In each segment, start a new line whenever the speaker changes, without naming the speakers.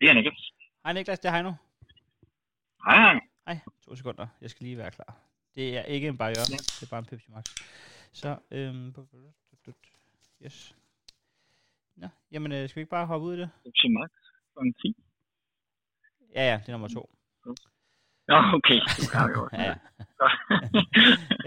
Det er Niklas.
Hej Niklas, det er Heino.
Hej, hej.
Hej, to sekunder. Jeg skal lige være klar. Det er ikke en barriere, ja. det er bare en Pepsi Max. Så, øhm, yes. Nå, jamen, øh, skal vi ikke bare hoppe ud i det?
Pepsi Max kl. 10.
Ja, ja, det er nummer to.
Ja, okay.
Ja, ja.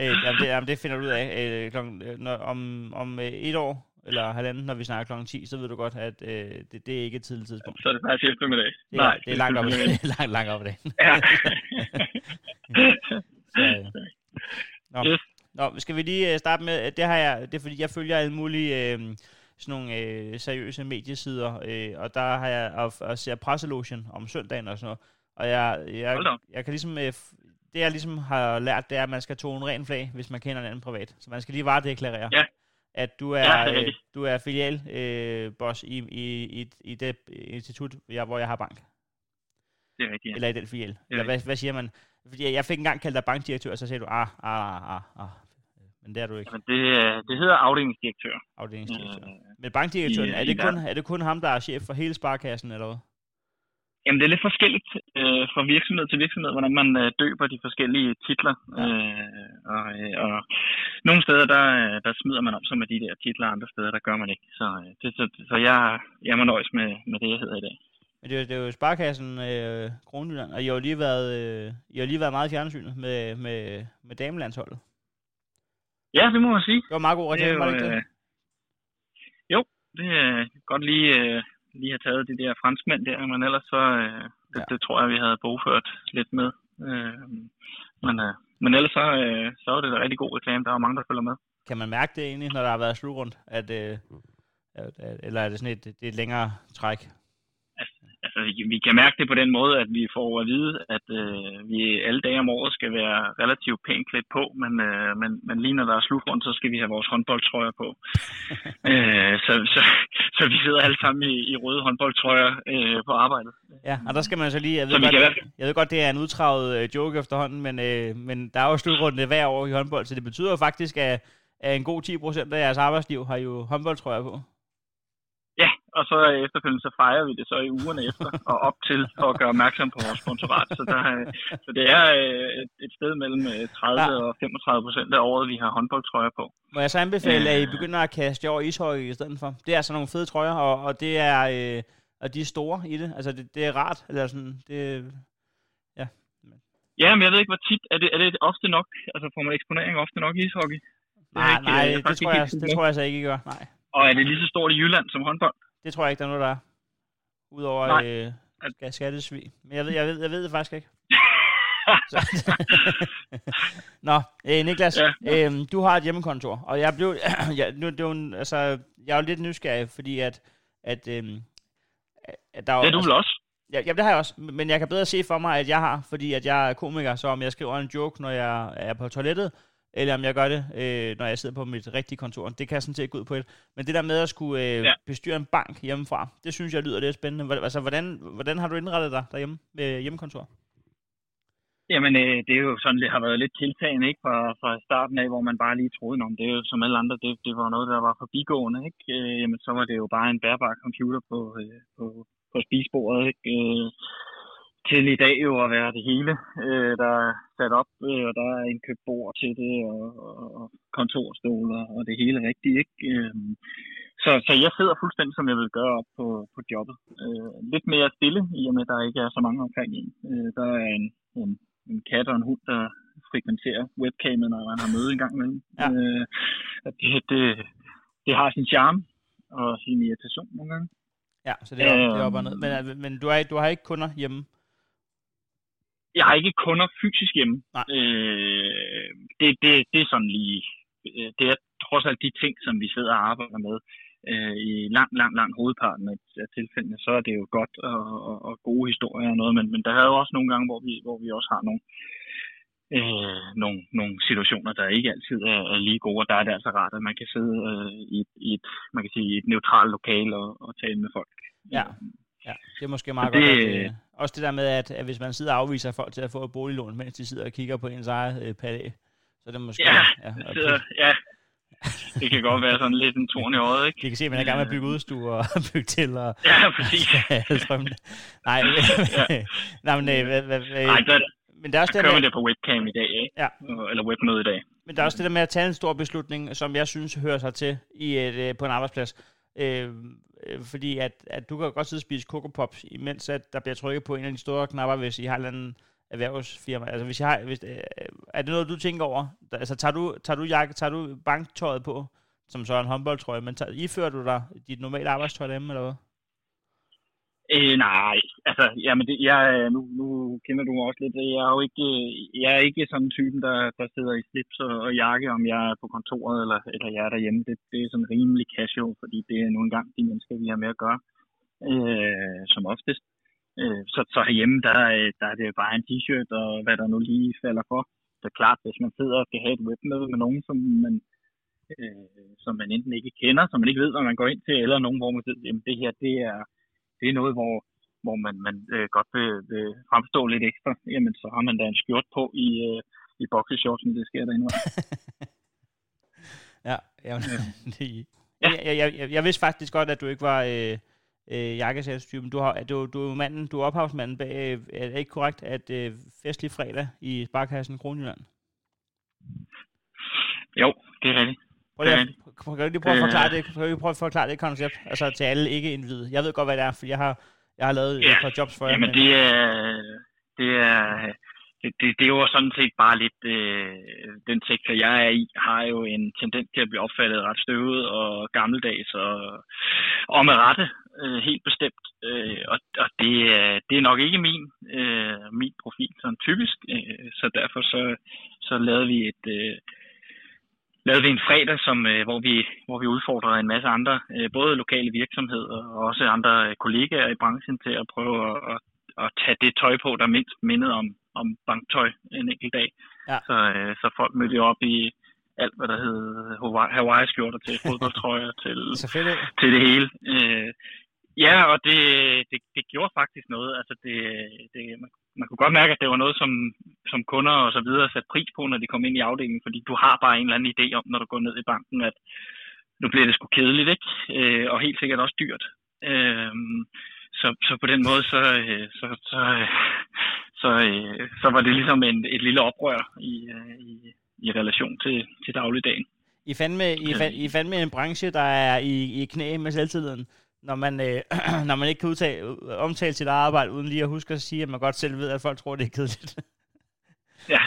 øh, jamen, det, jamen, det finder du ud af. Øh, klokken, øh, når, om, om øh, et år, eller halvanden, når vi snakker klokken 10, så ved du godt, at øh, det, det er ikke et tidligt tidspunkt.
Så er det faktisk eftermiddag.
Det er, Nej, det er langt op, er langt, langt op i dagen.
Ja.
så, øh. Nå. Yes. Nå, skal vi lige øh, starte med, det har jeg, det er fordi, jeg følger alle mulige øh, sådan nogle øh, seriøse mediesider, øh, og der har jeg, og, og ser presselotion om søndagen og sådan noget, og jeg, jeg, jeg kan ligesom, øh, det jeg ligesom har lært, det er, at man skal tone ren flag, hvis man kender en anden privat. Så man skal lige varedeklarere.
Ja
at du er, ja, øh, du er filial øh, boss i, i, i, i det institut, jeg, hvor jeg har bank.
Det er rigtigt, ja.
Eller i den filial. Eller hvad, hvad siger man? Fordi jeg fik engang kaldt dig bankdirektør, og så sagde du, ah, ah, ah, ah. Men det er du ikke.
Jamen, det, det hedder afdelingsdirektør.
Afdelingsdirektør. Øh, Men bankdirektøren, er det, kun, er det kun ham, der er chef for hele sparkassen, eller hvad?
Jamen, det er lidt forskelligt øh, fra virksomhed til virksomhed, hvordan man øh, døber de forskellige titler. Øh, og, øh, og nogle steder, der, der smider man op som med de der titler, andre steder, der gør man ikke. Så, øh, det, så, så jeg, jeg må nøjes med, med det, jeg hedder i dag.
Men det er, det er jo Sparkassen øh, Kronjylland, og I har lige været, øh, I har lige været meget i fjernsynet med, med, med damelandsholdet.
Ja, det må man sige.
Det var meget god reklame, var det ikke det? Øh,
jo, det er godt lige... Øh, lige have taget de der franskmænd der, men ellers så, øh, det, ja. det tror jeg, vi havde bogført lidt med. Øh, men, øh, men ellers så, øh, så er det da rigtig god reklame. Der er mange, der følger med.
Kan man mærke det egentlig, når der har været slutrundt? At, øh, at, eller er det sådan et, det er et længere træk?
altså, vi kan mærke det på den måde, at vi får at vide, at øh, vi alle dage om året skal være relativt pænt klædt på, men, øh, men, men lige når der er slutrundt, så skal vi have vores håndboldtrøjer på. øh, så, så, så vi sidder alle sammen i, i røde håndboldtrøjer øh, på arbejdet.
Ja, og der skal man så lige... Jeg ved, så godt, kan... jeg ved godt, det er en udtravet øh, joke efterhånden, men, øh, men der er jo slutrunde hver år i håndbold, så det betyder faktisk, at, at en god 10% af jeres arbejdsliv har jo håndboldtrøjer på.
Og så efterfølgende så fejrer vi det så i ugerne efter og op til for at gøre opmærksom på vores sponsorat. Så, der, så det er øh, et, et sted mellem 30 ja. og 35 procent af året, vi har håndboldtrøjer på.
Må jeg så anbefale, at I begynder at kaste over ishockey i stedet for? Det er altså nogle fede trøjer, og, og det er... Øh, og de er store i det. Altså, det, det er rart. Eller sådan, det, ja.
Ja, men jeg ved ikke, hvor tit. Er det, er det ofte nok? Altså, får man eksponering ofte nok i ishockey?
Nej, ikke, nej, det, tror jeg, det tror jeg så ikke, I gør. Nej.
Og er det lige så stort i Jylland som håndbold?
Det tror jeg ikke, der er noget, der er. Udover Nej. øh, skattesvig. Men jeg ved, jeg ved, jeg ved det faktisk ikke. Nå, øh, Niklas, ja. øh, du har et hjemmekontor, og jeg blev, ja, nu, det er jo, altså, jeg er jo lidt nysgerrig, fordi at, at, øh,
at der er, det er du vel også?
Ja, ja, det har jeg også, men jeg kan bedre se for mig, at jeg har, fordi at jeg er komiker, så om jeg skriver en joke, når jeg er på toilettet, eller om jeg gør det, øh, når jeg sidder på mit rigtige kontor. Det kan jeg sådan set gå ud på et. Men det der med at skulle øh, ja. bestyre en bank hjemmefra, det synes jeg lyder lidt spændende. Altså, hvordan, hvordan har du indrettet dig derhjemme med hjemmekontor?
Jamen, øh, det er jo sådan, det har været lidt tiltagende, ikke? Fra, fra starten af, hvor man bare lige troede, om det er jo som alle andre, det, det var noget, der var forbigående, ikke? Øh, jamen, så var det jo bare en bærbar computer på, øh, på, på spisebordet, ikke? Øh, til i dag jo at være det hele, øh, der er sat op, øh, og der er indkøbt bord til det, og, og, og kontorstol og, og det hele rigtigt, ikke? Øh, så, så jeg sidder fuldstændig, som jeg vil gøre op på, på jobbet. Øh, lidt mere stille, i og med, at der ikke er så mange omkring en. Øh, der er en, en, en kat og en hund, der frekventerer webcamet, når man har møde en gang imellem. Ja. Øh, det, det, det har sin charme og sin irritation nogle gange.
Ja, så det er, op, det er op og ned. Men, men du, er, du har ikke kunder hjemme?
Jeg har ikke kunder fysisk hjemme. Øh, det, det, det er sådan lige, øh, det er trods alt de ting, som vi sidder og arbejder med øh, i lang, lang, lang hovedparten af, af tilfældene, så er det jo godt og, og, og gode historier og noget, men, men der er jo også nogle gange, hvor vi, hvor vi også har nogle, øh, nogle, nogle situationer, der ikke altid er, er lige gode, og der er det altså rart, at man kan sidde øh, i, et, i et, man kan sige, et neutralt lokal og, og tale med folk.
Ja. Ja, det er måske meget det, godt. At, øh, også det der med, at, at hvis man sidder og afviser folk til at få et boliglån, mens de sidder og kigger på ens eget øh, palæ, så er det måske...
Ja, ja, sidder, ja. det kan godt være sådan lidt en torn i øjet, ikke?
Vi kan se, at man er i gang med at bygge udstue og bygge til. Og,
ja, præcis.
Nej, ja. nej, men, øh, hvad, hvad,
nej, der,
men der er også
der det med, det på webcam i dag, ikke?
Ja.
Eller webmøde i dag.
Men der er også det der med at tage en stor beslutning, som jeg synes hører sig til i et, øh, på en arbejdsplads. Øh, øh, fordi at, at du kan godt sidde og spise Coco Pops, imens at der bliver trykket på en af de store knapper, hvis I har en eller anden erhvervsfirma. Altså hvis jeg har, hvis, øh, er det noget, du tænker over? Altså tager du, tager du, jakke, tager du banktøjet på, som så en håndboldtrøje, men tager, ifører du dig dit normale arbejdstøj derhjemme, eller hvad?
Øh, nej, altså, jamen det, jeg, øh, nu, nu kender du mig også lidt. Jeg er jo ikke, øh, jeg er ikke sådan en typen, der, der sidder i slips og, og jakke, om jeg er på kontoret eller, eller jeg er derhjemme. Det, det er sådan rimelig casual, fordi det er nu engang de mennesker, vi har med at gøre, øh, som oftest. Øh, så, så herhjemme, der, øh, der er det bare en t-shirt og hvad der nu lige falder for. Så klart, hvis man sidder og skal have et webmøde med nogen, som man, øh, som man enten ikke kender, som man ikke ved, hvad man går ind til, eller nogen, hvor man siger, jamen det her, det er, det er noget, hvor, hvor man, man øh, godt vil, vil fremstå lidt ekstra, jamen så har man da en skjort på i, øh, i boxershortsen, det sker der endnu.
ja, jamen, det, ja. Jeg, jeg, jeg, jeg vidste faktisk godt, at du ikke var øh, øh, jakkesælstypen. Du, har, du, du er manden, du er ophavsmanden bag, øh, er det ikke korrekt, at øh, festlig fredag i Sparkassen Kronjylland?
Jo, det er rigtigt.
Prøv lige, at, kan du lige prøve at forklare det, kan du prøve at forklare det koncept, altså til alle ikke indvidede. Jeg ved godt, hvad det er, for jeg har, jeg har lavet ja. et par jobs for jer.
Jamen det er, det er, det, det, det er jo sådan set bare lidt, øh, den sektor jeg er i, har jo en tendens til at blive opfattet ret støvet og gammeldags og, og med rette, øh, helt bestemt. Øh, og og det, er, det er nok ikke min, øh, min profil sådan typisk, øh, så derfor så, så lavede vi et, øh, lavede vi en fredag, som, øh, hvor, vi, hvor vi udfordrede en masse andre, øh, både lokale virksomheder og også andre øh, kollegaer i branchen til at prøve at, at, at tage det tøj på, der mindst mindede om, om banktøj en enkelt dag. Ja. Så, øh, så folk mødte op i alt, hvad der hed Hawaii-skjorter til fodboldtrøjer til, til det hele. Øh, ja, og det, det, det gjorde faktisk noget. Altså det, det, man, man kunne godt mærke, at det var noget, som, som kunder og så videre satte pris på, når de kom ind i afdelingen, fordi du har bare en eller anden idé om, når du går ned i banken, at nu bliver det sgu kedeligt, ikke? Øh, og helt sikkert også dyrt. Øh, så, så på den måde, så, øh, så, så, så, øh, så var det ligesom en, et lille oprør i, øh, i, i relation til, til dagligdagen.
I fandt med, I, fand, I fandt med en branche, der er i, i knæ med selvtilliden når man, øh, når man ikke kan udtale, omtale sit arbejde, uden lige at huske at sige, at man godt selv ved, at folk tror, det er kedeligt.
Ja,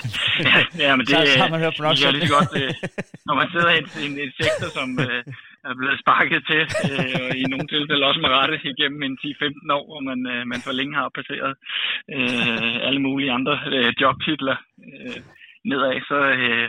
ja, ja men det,
så, så har man hørt på nok
er lige godt, øh, når man sidder i en, en, en sektor, som øh, er blevet sparket til, øh, og i nogle tilfælde også med rette igennem en 10-15 år, hvor man, øh, man for længe har passeret øh, alle mulige andre øh, jobtitler øh, nedad, så, øh,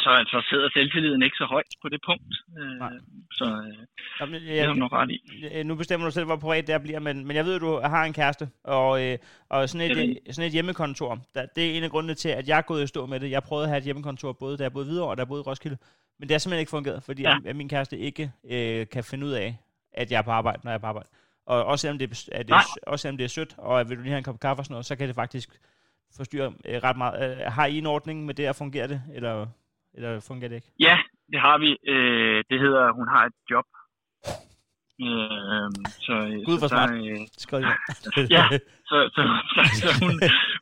så altså sidder selvtilliden ikke så højt på det punkt. Øh, så øh, Jamen, jeg, det er nok ret i.
Nu bestemmer du selv, hvor privat det bliver, men, men jeg ved, at du har en kæreste, og, øh, og sådan, et, sådan et hjemmekontor, der, det er en af grundene til, at jeg er gået i stå med det. Jeg prøvede at have et hjemmekontor, både da jeg boede videre og da jeg boede i Roskilde, men det har simpelthen ikke fungeret, fordi ja. at min kæreste ikke øh, kan finde ud af, at jeg er på arbejde, når jeg er på arbejde. Og også selvom det, er, at det, også selvom det er sødt, og vil du lige have en kop kaffe og sådan noget, så kan det faktisk forstyrre øh, ret meget. Øh, har I en ordning med det, at fungerer det? Eller eller fungerer det ikke?
Ja, det har vi. Øh, det hedder, hun har et job. Øh, så,
Gud,
for
smart. Øh,
ja, så, så, så, så hun,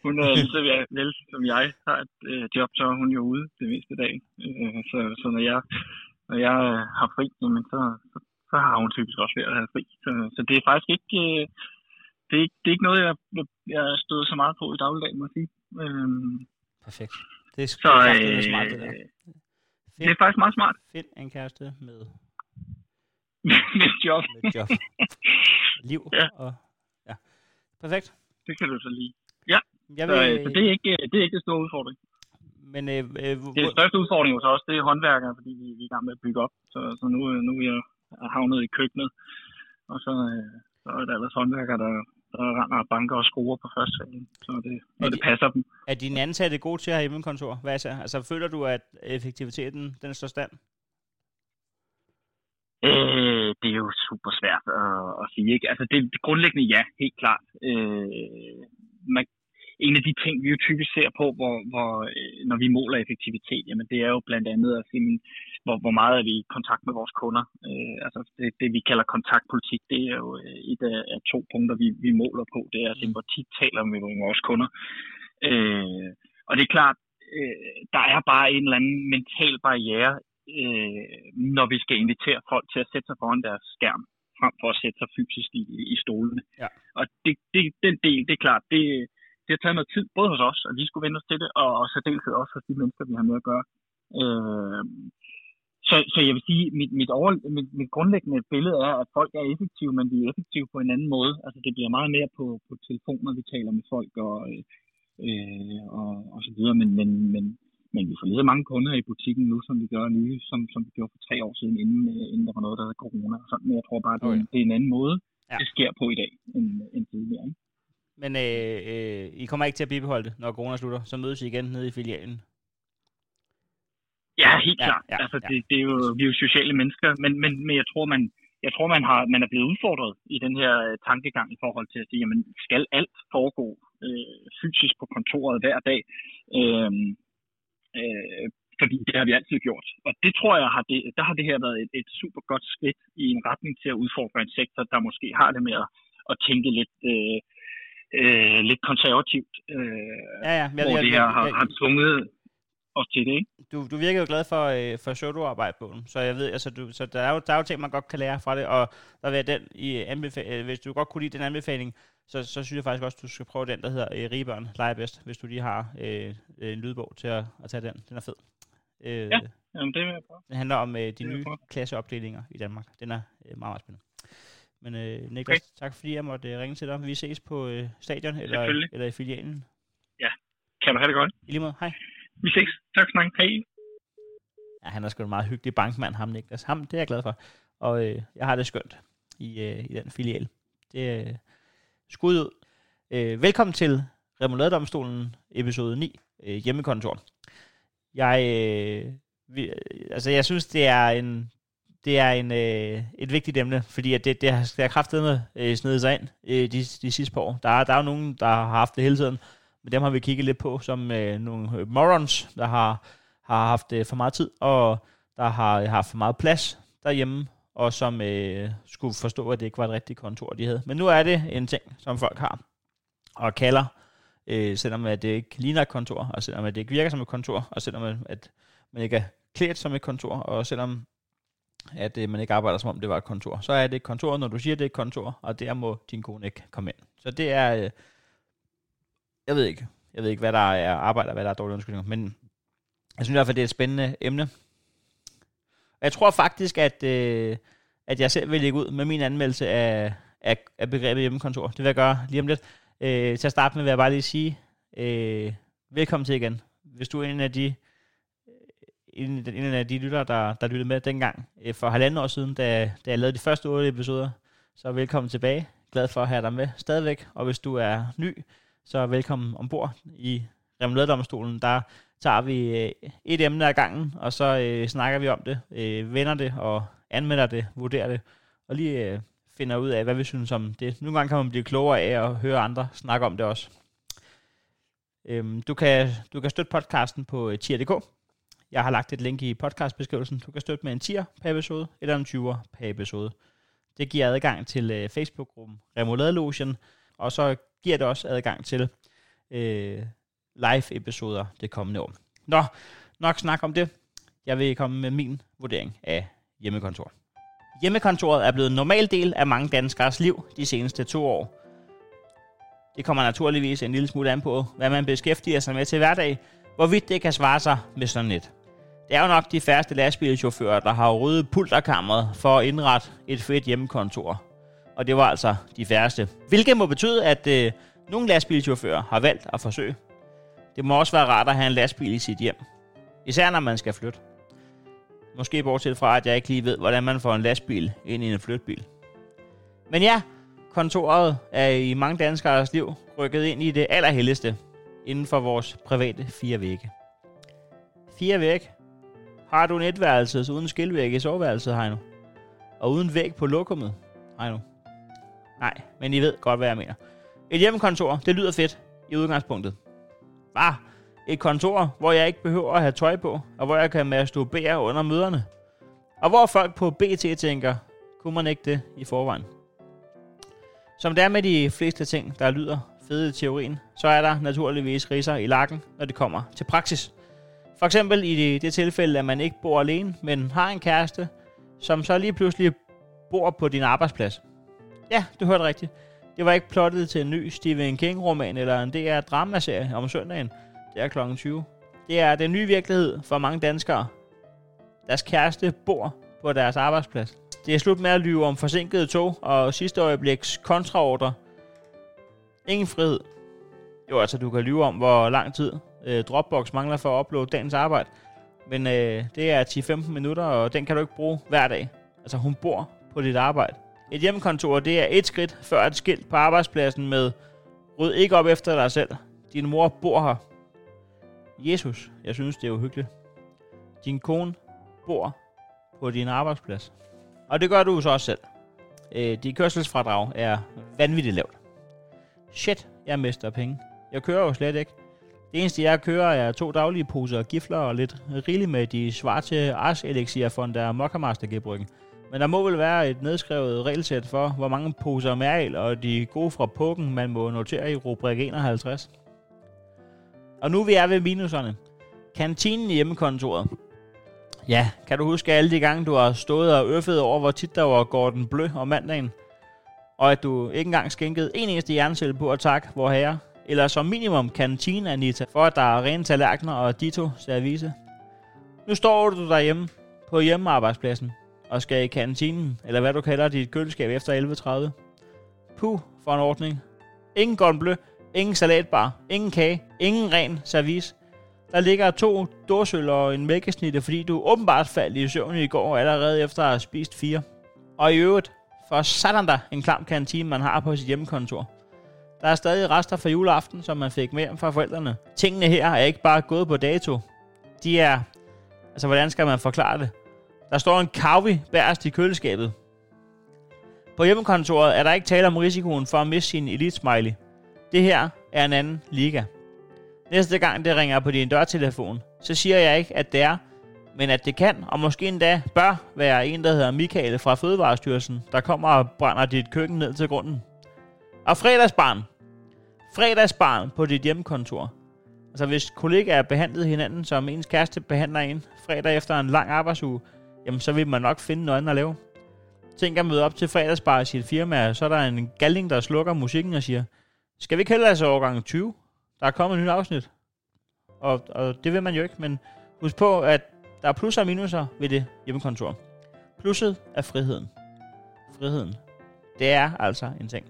hun er lige så vel som jeg har et øh, job, så er hun jo ude det meste dag. Øh, så, så når jeg, når jeg har fri, jamen, så, så, så har hun typisk også ved at have fri. Så, så det er faktisk ikke... Øh, det er, det er ikke noget, jeg, jeg støder så meget på i dagligdagen, må jeg sige. Øh,
Perfekt. Det er, så, øh, det er smart, det der.
Find, det er faktisk meget smart.
Find en kæreste med...
med job.
med job. Liv. Ja. Og, ja. Perfekt.
Det kan du så lige. Ja, jeg vil, så, øh, så det, er ikke, det er ikke det store udfordring.
Men, øh, øh,
det er største udfordring hos os, det er håndværkere, fordi vi, vi er i gang med at bygge op. Så, så nu, nu er jeg havnet i køkkenet, og så, øh, så er der ellers håndværkere, der, der render banker og skruer på første salen, så det, når de, det passer dem.
Er dine ansatte gode til at have hjemmekontor? Hvad så? Altså, føler du, at effektiviteten den står stand?
Øh, det er jo super svært at, at sige. Ikke? Altså, det, det grundlæggende ja, helt klart. Øh, man, en af de ting, vi jo typisk ser på, hvor, hvor, øh, når vi måler effektivitet, jamen det er jo blandt andet at sige, hvor, hvor meget er vi i kontakt med vores kunder. Øh, altså det, det, vi kalder kontaktpolitik, det er jo øh, et af, af to punkter, vi, vi måler på. Det er altså, hvor tit taler vi med vores kunder. Øh, og det er klart, øh, der er bare en eller anden mental barriere, øh, når vi skal invitere folk til at sætte sig foran deres skærm, frem for at sætte sig fysisk i, i stolene. Ja. Og det, det, den del, det er klart, det, det har taget noget tid, både hos os, at vi skulle vende os til det, og, særdeleshed også hos de mennesker, vi har med at gøre. Øh, så, så jeg vil sige, mit, mit, over, mit, mit grundlæggende billede er, at folk er effektive, men de er effektive på en anden måde. Altså det bliver meget mere på, på telefoner, vi taler med folk og, øh, og, og så videre. Men, men, men, men vi får lige så mange kunder i butikken nu, som vi gør nye, som, som vi gjorde for tre år siden, inden, inden der var noget, der havde corona. Og sådan. Men jeg tror bare, det, okay. det er en anden måde, ja. det sker på i dag, end, end tidligere. Ikke?
Men øh, øh, I kommer ikke til at bibeholde det, når corona slutter. Så mødes I igen nede i filialen.
Ja, helt klart. Ja, altså, ja. Det, det, er jo, vi er jo sociale mennesker, men, men, men jeg tror, man, jeg tror man, har, man er blevet udfordret i den her øh, tankegang i forhold til at sige, jamen, skal alt foregå øh, fysisk på kontoret hver dag? Øh, øh, fordi det har vi altid gjort. Og det tror jeg, har det, der har det her været et, et super godt skridt i en retning til at udfordre en sektor, der måske har det med at, at tænke lidt, øh, øh, lidt konservativt, øh, ja, ja. Jeg, hvor jeg, det her har, har tvunget os til det. Ikke?
Du, du virker jo glad for, øh, for pseudo-arbejde på den, så jeg ved, altså, du, så der er, jo, der er jo ting, man godt kan lære fra det, og der vil den i anbefale, øh, hvis du godt kunne lide den anbefaling, så, så synes jeg faktisk også, du skal prøve den, der hedder øh, Rigebørn leger bedst, hvis du lige har øh, en lydbog til at, at tage den. Den er fed.
Øh, ja, jamen, det vil jeg prøve.
Det handler om øh, de nye klasseopdelinger i Danmark. Den er øh, meget, meget spændende. Men øh, Niklas, okay. tak fordi jeg måtte øh, ringe til dig. Vi ses på øh, stadion eller, eller i filialen.
Ja, kan du have det godt.
I lige måde, hej.
Vi ses. Tak for Hej.
Ja, han er sgu en meget hyggelig bankmand, ham Niklas. Ham, det er jeg glad for. Og øh, jeg har det skønt i, øh, i den filial. Det er øh, skud ud. Øh, velkommen til Remouladedomstolen, episode 9, øh, hjemmekontor. Jeg, øh, vi, øh, altså, jeg synes, det er en det er en, øh, et vigtigt emne, fordi at det, det har, det har kraftet med øh, snedet sig ind øh, de, de sidste par år. Der er, der er jo nogen, der har haft det hele tiden, men dem har vi kigget lidt på som øh, nogle øh, morons, der har, har haft øh, for meget tid, og der har øh, haft for meget plads derhjemme, og som øh, skulle forstå, at det ikke var et rigtigt kontor, de havde. Men nu er det en ting, som folk har, og kalder, øh, selvom at det ikke ligner et kontor, og selvom at det ikke virker som et kontor, og selvom at man ikke er klædt som et kontor, og selvom at øh, man ikke arbejder som om det var et kontor. Så er det et kontor, når du siger, det er et kontor, og der må din kone ikke komme ind. Så det er, øh, jeg ved ikke, jeg ved ikke, hvad der er arbejde og hvad der er dårlige undskyldninger, men jeg synes i hvert fald, det er et spændende emne. Og jeg tror faktisk, at, øh, at jeg selv vil lægge ud med min anmeldelse af, af, af begrebet hjemmekontor. Det vil jeg gøre lige om lidt. Øh, til at starte med vil jeg bare lige sige, øh, velkommen til igen. Hvis du er en af de en, en af de lyttere, der, der lyttede med dengang øh, for halvanden år siden, da, da jeg lavede de første otte episoder, så velkommen tilbage. Glad for at have dig med stadigvæk. Og hvis du er ny, så velkommen ombord i Remladedomstolen. Der tager vi øh, et emne ad gangen, og så øh, snakker vi om det, øh, vender det og anmelder det, vurderer det, og lige øh, finder ud af, hvad vi synes om det. Nogle gange kan man blive klogere af at høre andre snakke om det også. Øhm, du, kan, du kan støtte podcasten på øh, tier.dk. Jeg har lagt et link i podcastbeskrivelsen. Du kan støtte med en tier per episode, eller en 20'er per episode. Det giver adgang til øh, Facebook-gruppen Remoulade Lotion, og så giver det også adgang til øh, live-episoder det kommende år. Nå, nok snak om det. Jeg vil komme med min vurdering af hjemmekontor. Hjemmekontoret er blevet en normal del af mange danskers liv de seneste to år. Det kommer naturligvis en lille smule an på, hvad man beskæftiger sig med til hverdag, hvorvidt det kan svare sig med sådan et. Det er jo nok de færreste lastbilchauffører, der har ryddet pulterkammeret for at indrette et fedt hjemmekontor. Og det var altså de færreste. Hvilket må betyde, at øh, nogle lastbilchauffører har valgt at forsøge. Det må også være rart at have en lastbil i sit hjem. Især når man skal flytte. Måske bortset fra, at jeg ikke lige ved, hvordan man får en lastbil ind i en flytbil. Men ja, kontoret er i mange danskers liv rykket ind i det allerhelligste inden for vores private fire vægge. Fire væg. Har du en etværelse uden skilvæg i soveværelset, Heino? Og uden væg på lokummet, Heino? Nej, men I ved godt, hvad jeg mener. Et hjemmekontor, det lyder fedt i udgangspunktet. Bare et kontor, hvor jeg ikke behøver at have tøj på, og hvor jeg kan masturbere under møderne. Og hvor folk på BT tænker, kunne man ikke det i forvejen? Som det er med de fleste ting, der lyder fede i teorien, så er der naturligvis riser i lakken, når det kommer til praksis. For eksempel i det, det tilfælde, at man ikke bor alene, men har en kæreste, som så lige pludselig bor på din arbejdsplads. Ja, du hørte rigtigt. Det var ikke plottet til en ny Stephen King-roman eller en DR dramaserie om søndagen. Det er kl. 20. Det er den nye virkelighed for mange danskere. Deres kæreste bor på deres arbejdsplads. Det er slut med at lyve om forsinkede tog og sidste øjebliks kontraordre. Ingen frihed. Jo, altså du kan lyve om, hvor lang tid øh, Dropbox mangler for at uploade dagens arbejde. Men øh, det er 10-15 minutter, og den kan du ikke bruge hver dag. Altså hun bor på dit arbejde. Et hjemmekontor, det er et skridt før et skilt på arbejdspladsen med Ryd ikke op efter dig selv. Din mor bor her. Jesus, jeg synes, det er uhyggeligt. Din kone bor på din arbejdsplads. Og det gør du så også selv. Øh, dit kørselsfradrag er vanvittigt lavt. Shit, jeg mister penge. Jeg kører jo slet ikke. Det eneste, jeg kører, er to daglige poser gifler og lidt rigeligt med de svarte ars elixir fra der Mokkamaster gebryggen. Men der må vel være et nedskrevet regelsæt for, hvor mange poser mærel og de gode fra pukken, man må notere i rubrik 51. Og nu vi er ved minuserne. Kantinen i hjemmekontoret. Ja, kan du huske alle de gange, du har stået og øffet over, hvor tit der var Gordon Blø om mandagen? Og at du ikke engang skænkede en eneste jerncelle på at takke vor herre? Eller som minimum kantine Anita, for at der er rene tallerkener og dito service. Nu står du derhjemme på hjemmearbejdspladsen og skal i kantinen, eller hvad du kalder dit køleskab efter 11.30. Puh, for en ordning. Ingen Gordon ingen salatbar, ingen kage, ingen ren service. Der ligger to dåsøl og en mælkesnitte, fordi du åbenbart faldt i søvn i går allerede efter at have spist fire. Og i øvrigt, for sådan der en klam kantine, man har på sit hjemmekontor. Der er stadig rester fra juleaften, som man fik med fra forældrene. Tingene her er ikke bare gået på dato. De er... Altså, hvordan skal man forklare det? Der står en kavi bærest i køleskabet. På hjemmekontoret er der ikke tale om risikoen for at miste sin elite smiley. Det her er en anden liga. Næste gang det ringer på din dørtelefon, så siger jeg ikke, at det er, men at det kan, og måske endda bør være en, der hedder Michael fra Fødevarestyrelsen, der kommer og brænder dit køkken ned til grunden. Og fredagsbarn. Fredagsbarn på dit hjemmekontor. Altså hvis kollegaer behandlet hinanden, som ens kæreste behandler en fredag efter en lang arbejdsuge, jamen så vil man nok finde noget andet at lave. Tænk at møde op til fredagsbar i sit firma, så er der en galning, der slukker musikken og siger, skal vi ikke hellere så overgang 20? Der er kommet et nyt afsnit. Og, og det vil man jo ikke, men husk på, at der er plusser og minuser ved det hjemmekontor. Plusset er friheden. Friheden. Det er altså en ting.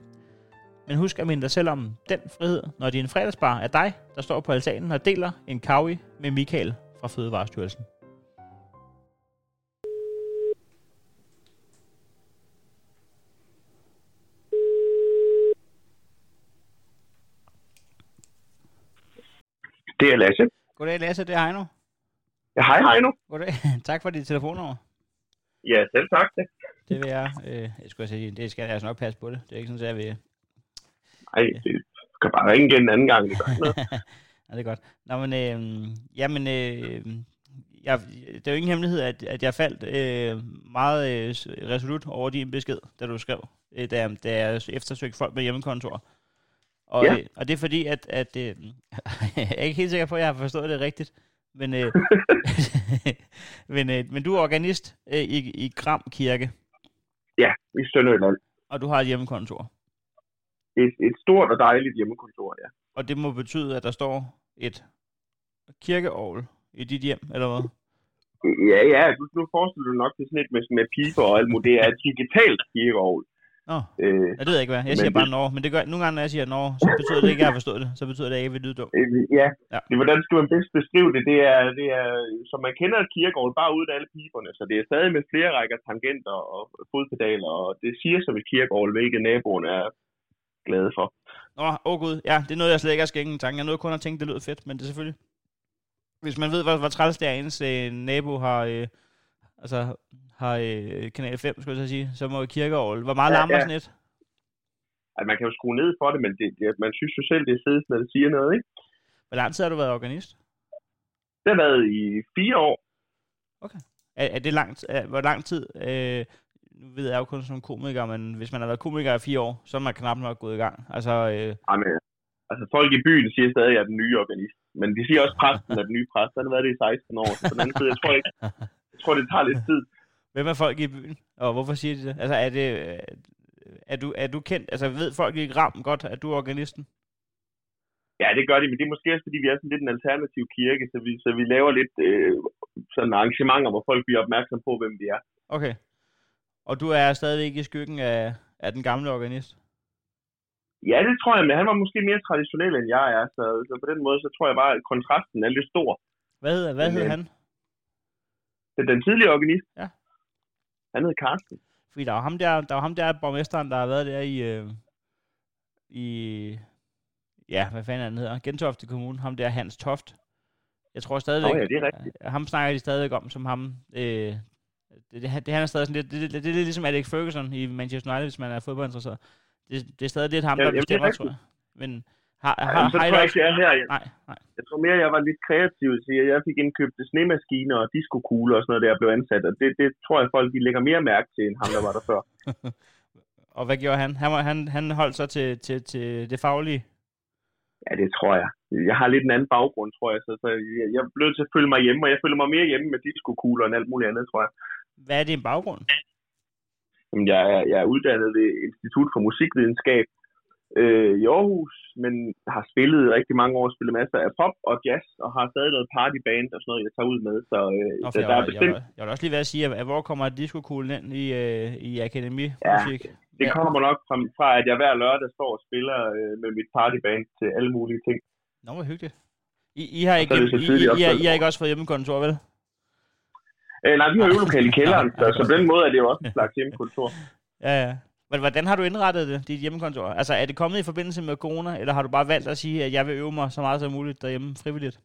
Men husk at minde dig selv om den frihed, når din fredagsbar er dig, der står på altanen og deler en kawi med Michael fra Fødevarestyrelsen.
Det er Lasse.
Goddag Lasse, det er Heino.
Ja, hej Heino.
Goddag. tak for dit telefonnummer.
Ja, selv tak det.
Det vil jeg. Øh, jeg skulle sige, det skal jeg altså nok passe på det. Det er ikke sådan, at jeg vil...
Nej, det skal bare ringe igen en anden gang. Det gør noget.
ja, det er godt. Nå, men, øh, jamen, øh, jeg, det er jo ingen hemmelighed, at, at jeg faldt øh, meget øh, resolut over din besked, da du skrev, øh, da, da jeg eftersøgte folk med hjemmekontor. Og, ja. øh, og det er fordi, at, at øh, jeg er ikke helt sikker på, at jeg har forstået det rigtigt, men, øh, men, øh, men du er organist øh, i, i Gram Kirke.
Ja, i Sønderjylland.
Og du har et hjemmekontor.
Et, et stort og dejligt hjemmekontor, ja.
Og det må betyde, at der står et kirkeovl i dit hjem, eller hvad?
Ja, ja, du, nu forestiller du nok det sådan et med, med piber og alt muligt. Det er et digitalt kirkeovl.
Nå, øh, det ved jeg ikke hvad. Jeg siger bare Norge, men det gør, nogle gange, når jeg siger Norge, så betyder det ikke, at jeg har forstået det. Så betyder det, at jeg ikke vil lyde dum.
Øh, ja, ja. Det, hvordan skal man bedst beskrive det? Det er, det er som man kender et kirkegård, bare uden alle piberne. Så det er stadig med flere rækker tangenter og fodpedaler, og det siger som et kirkegård, hvilket naboerne er glade for.
Nå, åh oh gud, ja, det er noget, jeg slet ikke har skænket en tanke. Jeg nåede kun at tænke, det lyder fedt, men det er selvfølgelig... Hvis man ved, hvor, hvor træls det er, ens øh, nabo har... Øh, altså, har øh, kanal 5, skulle jeg sige, så må kirkeovl. Hvor meget ja, larmer ja. sådan et?
Altså, man kan jo skrue ned for det, men det, det, man synes jo selv, det er fedt, når det siger noget, ikke?
Hvor lang tid har du været organist?
Det har været i fire år.
Okay. Er, er det langt, er, hvor lang tid, øh, nu ved jeg jo kun som komiker, men hvis man har været komiker i fire år, så er man knap nok gået i gang. Altså,
øh... Jamen, altså folk i byen siger stadig, at jeg er den nye organist. Men de siger også, at præsten er den nye præst. Den har været det i 16 år. Så den anden side, jeg tror ikke, jeg tror, det tager lidt tid.
Hvem er folk i byen? Og hvorfor siger de det? Altså, er det, er du, er du kendt, altså ved folk i Ram godt, at du er organisten?
Ja, det gør de, men det er måske også, fordi vi er sådan lidt en alternativ kirke, så vi, så vi laver lidt øh, sådan arrangementer, hvor folk bliver opmærksom på, hvem de er.
Okay. Og du er stadigvæk i skyggen af, af den gamle organist?
Ja, det tror jeg, men han var måske mere traditionel, end jeg er, så, så på den måde, så tror jeg bare, at kontrasten er lidt stor.
Hvad hedder, hvad hedder han?
Den, den tidlige organist? Ja. Han hed Carsten.
Fordi der var ham der, der var ham der, borgmesteren, der har været der i, øh, i ja, hvad fanden han hedder, Gentofte Kommune, ham der Hans Toft. Jeg tror stadigvæk,
oh, ja, det er rigtigt.
ham snakker de stadig om som ham, øh, det, det, det, han er stadig sådan lidt, det, det, det, det, er ligesom Alex Ferguson i Manchester United, hvis man er fodboldinteresseret. Det, det er stadig lidt ham, ja, der bestemmer, tror jeg. Men
har, har, ja, så tror jeg ikke, det er her. Jeg, nej, nej. jeg tror mere, jeg var lidt kreativ. Så jeg, jeg fik indkøbt snemaskiner og diskokugler og sådan noget, der jeg blev ansat. Og det, det tror jeg, folk de lægger mere mærke til, end ham, der var der før.
og hvad gjorde han? Han, han, han holdt sig til, til, til det faglige?
Ja, det tror jeg. Jeg har lidt en anden baggrund, tror jeg. Så, så jeg, jeg blev til at følge mig hjemme, og jeg føler mig mere hjemme med diskokugler end alt muligt andet, tror jeg.
Hvad er din baggrund?
Jamen, jeg, er, jeg er uddannet ved Institut for Musikvidenskab, øh, i Aarhus, men har spillet rigtig mange år, spillet masser af pop og jazz, og har stadig noget partyband og sådan noget, jeg tager ud med. Så, øh,
Nå, der jeg, er bestemt... Jeg, jeg, vil også lige være at sige, at hvor kommer disco-kuglen ind i, øh, i akademimusik?
Ja, det kommer nok fra, fra, at jeg hver lørdag står og spiller øh, med mit partyband til alle mulige ting.
Nå, hvor hyggeligt. I, I, har ikke, I, I, I, I, I har ikke også fået hjemmekontor, vel?
Øh, nej, vi har øvelokale i kælderen, så, så på den måde er det jo også en slags hjemmekontor.
Ja, ja. Men hvordan har du indrettet det, dit hjemmekontor? Altså, er det kommet i forbindelse med corona, eller har du bare valgt at sige, at jeg vil øve mig så meget som muligt derhjemme frivilligt?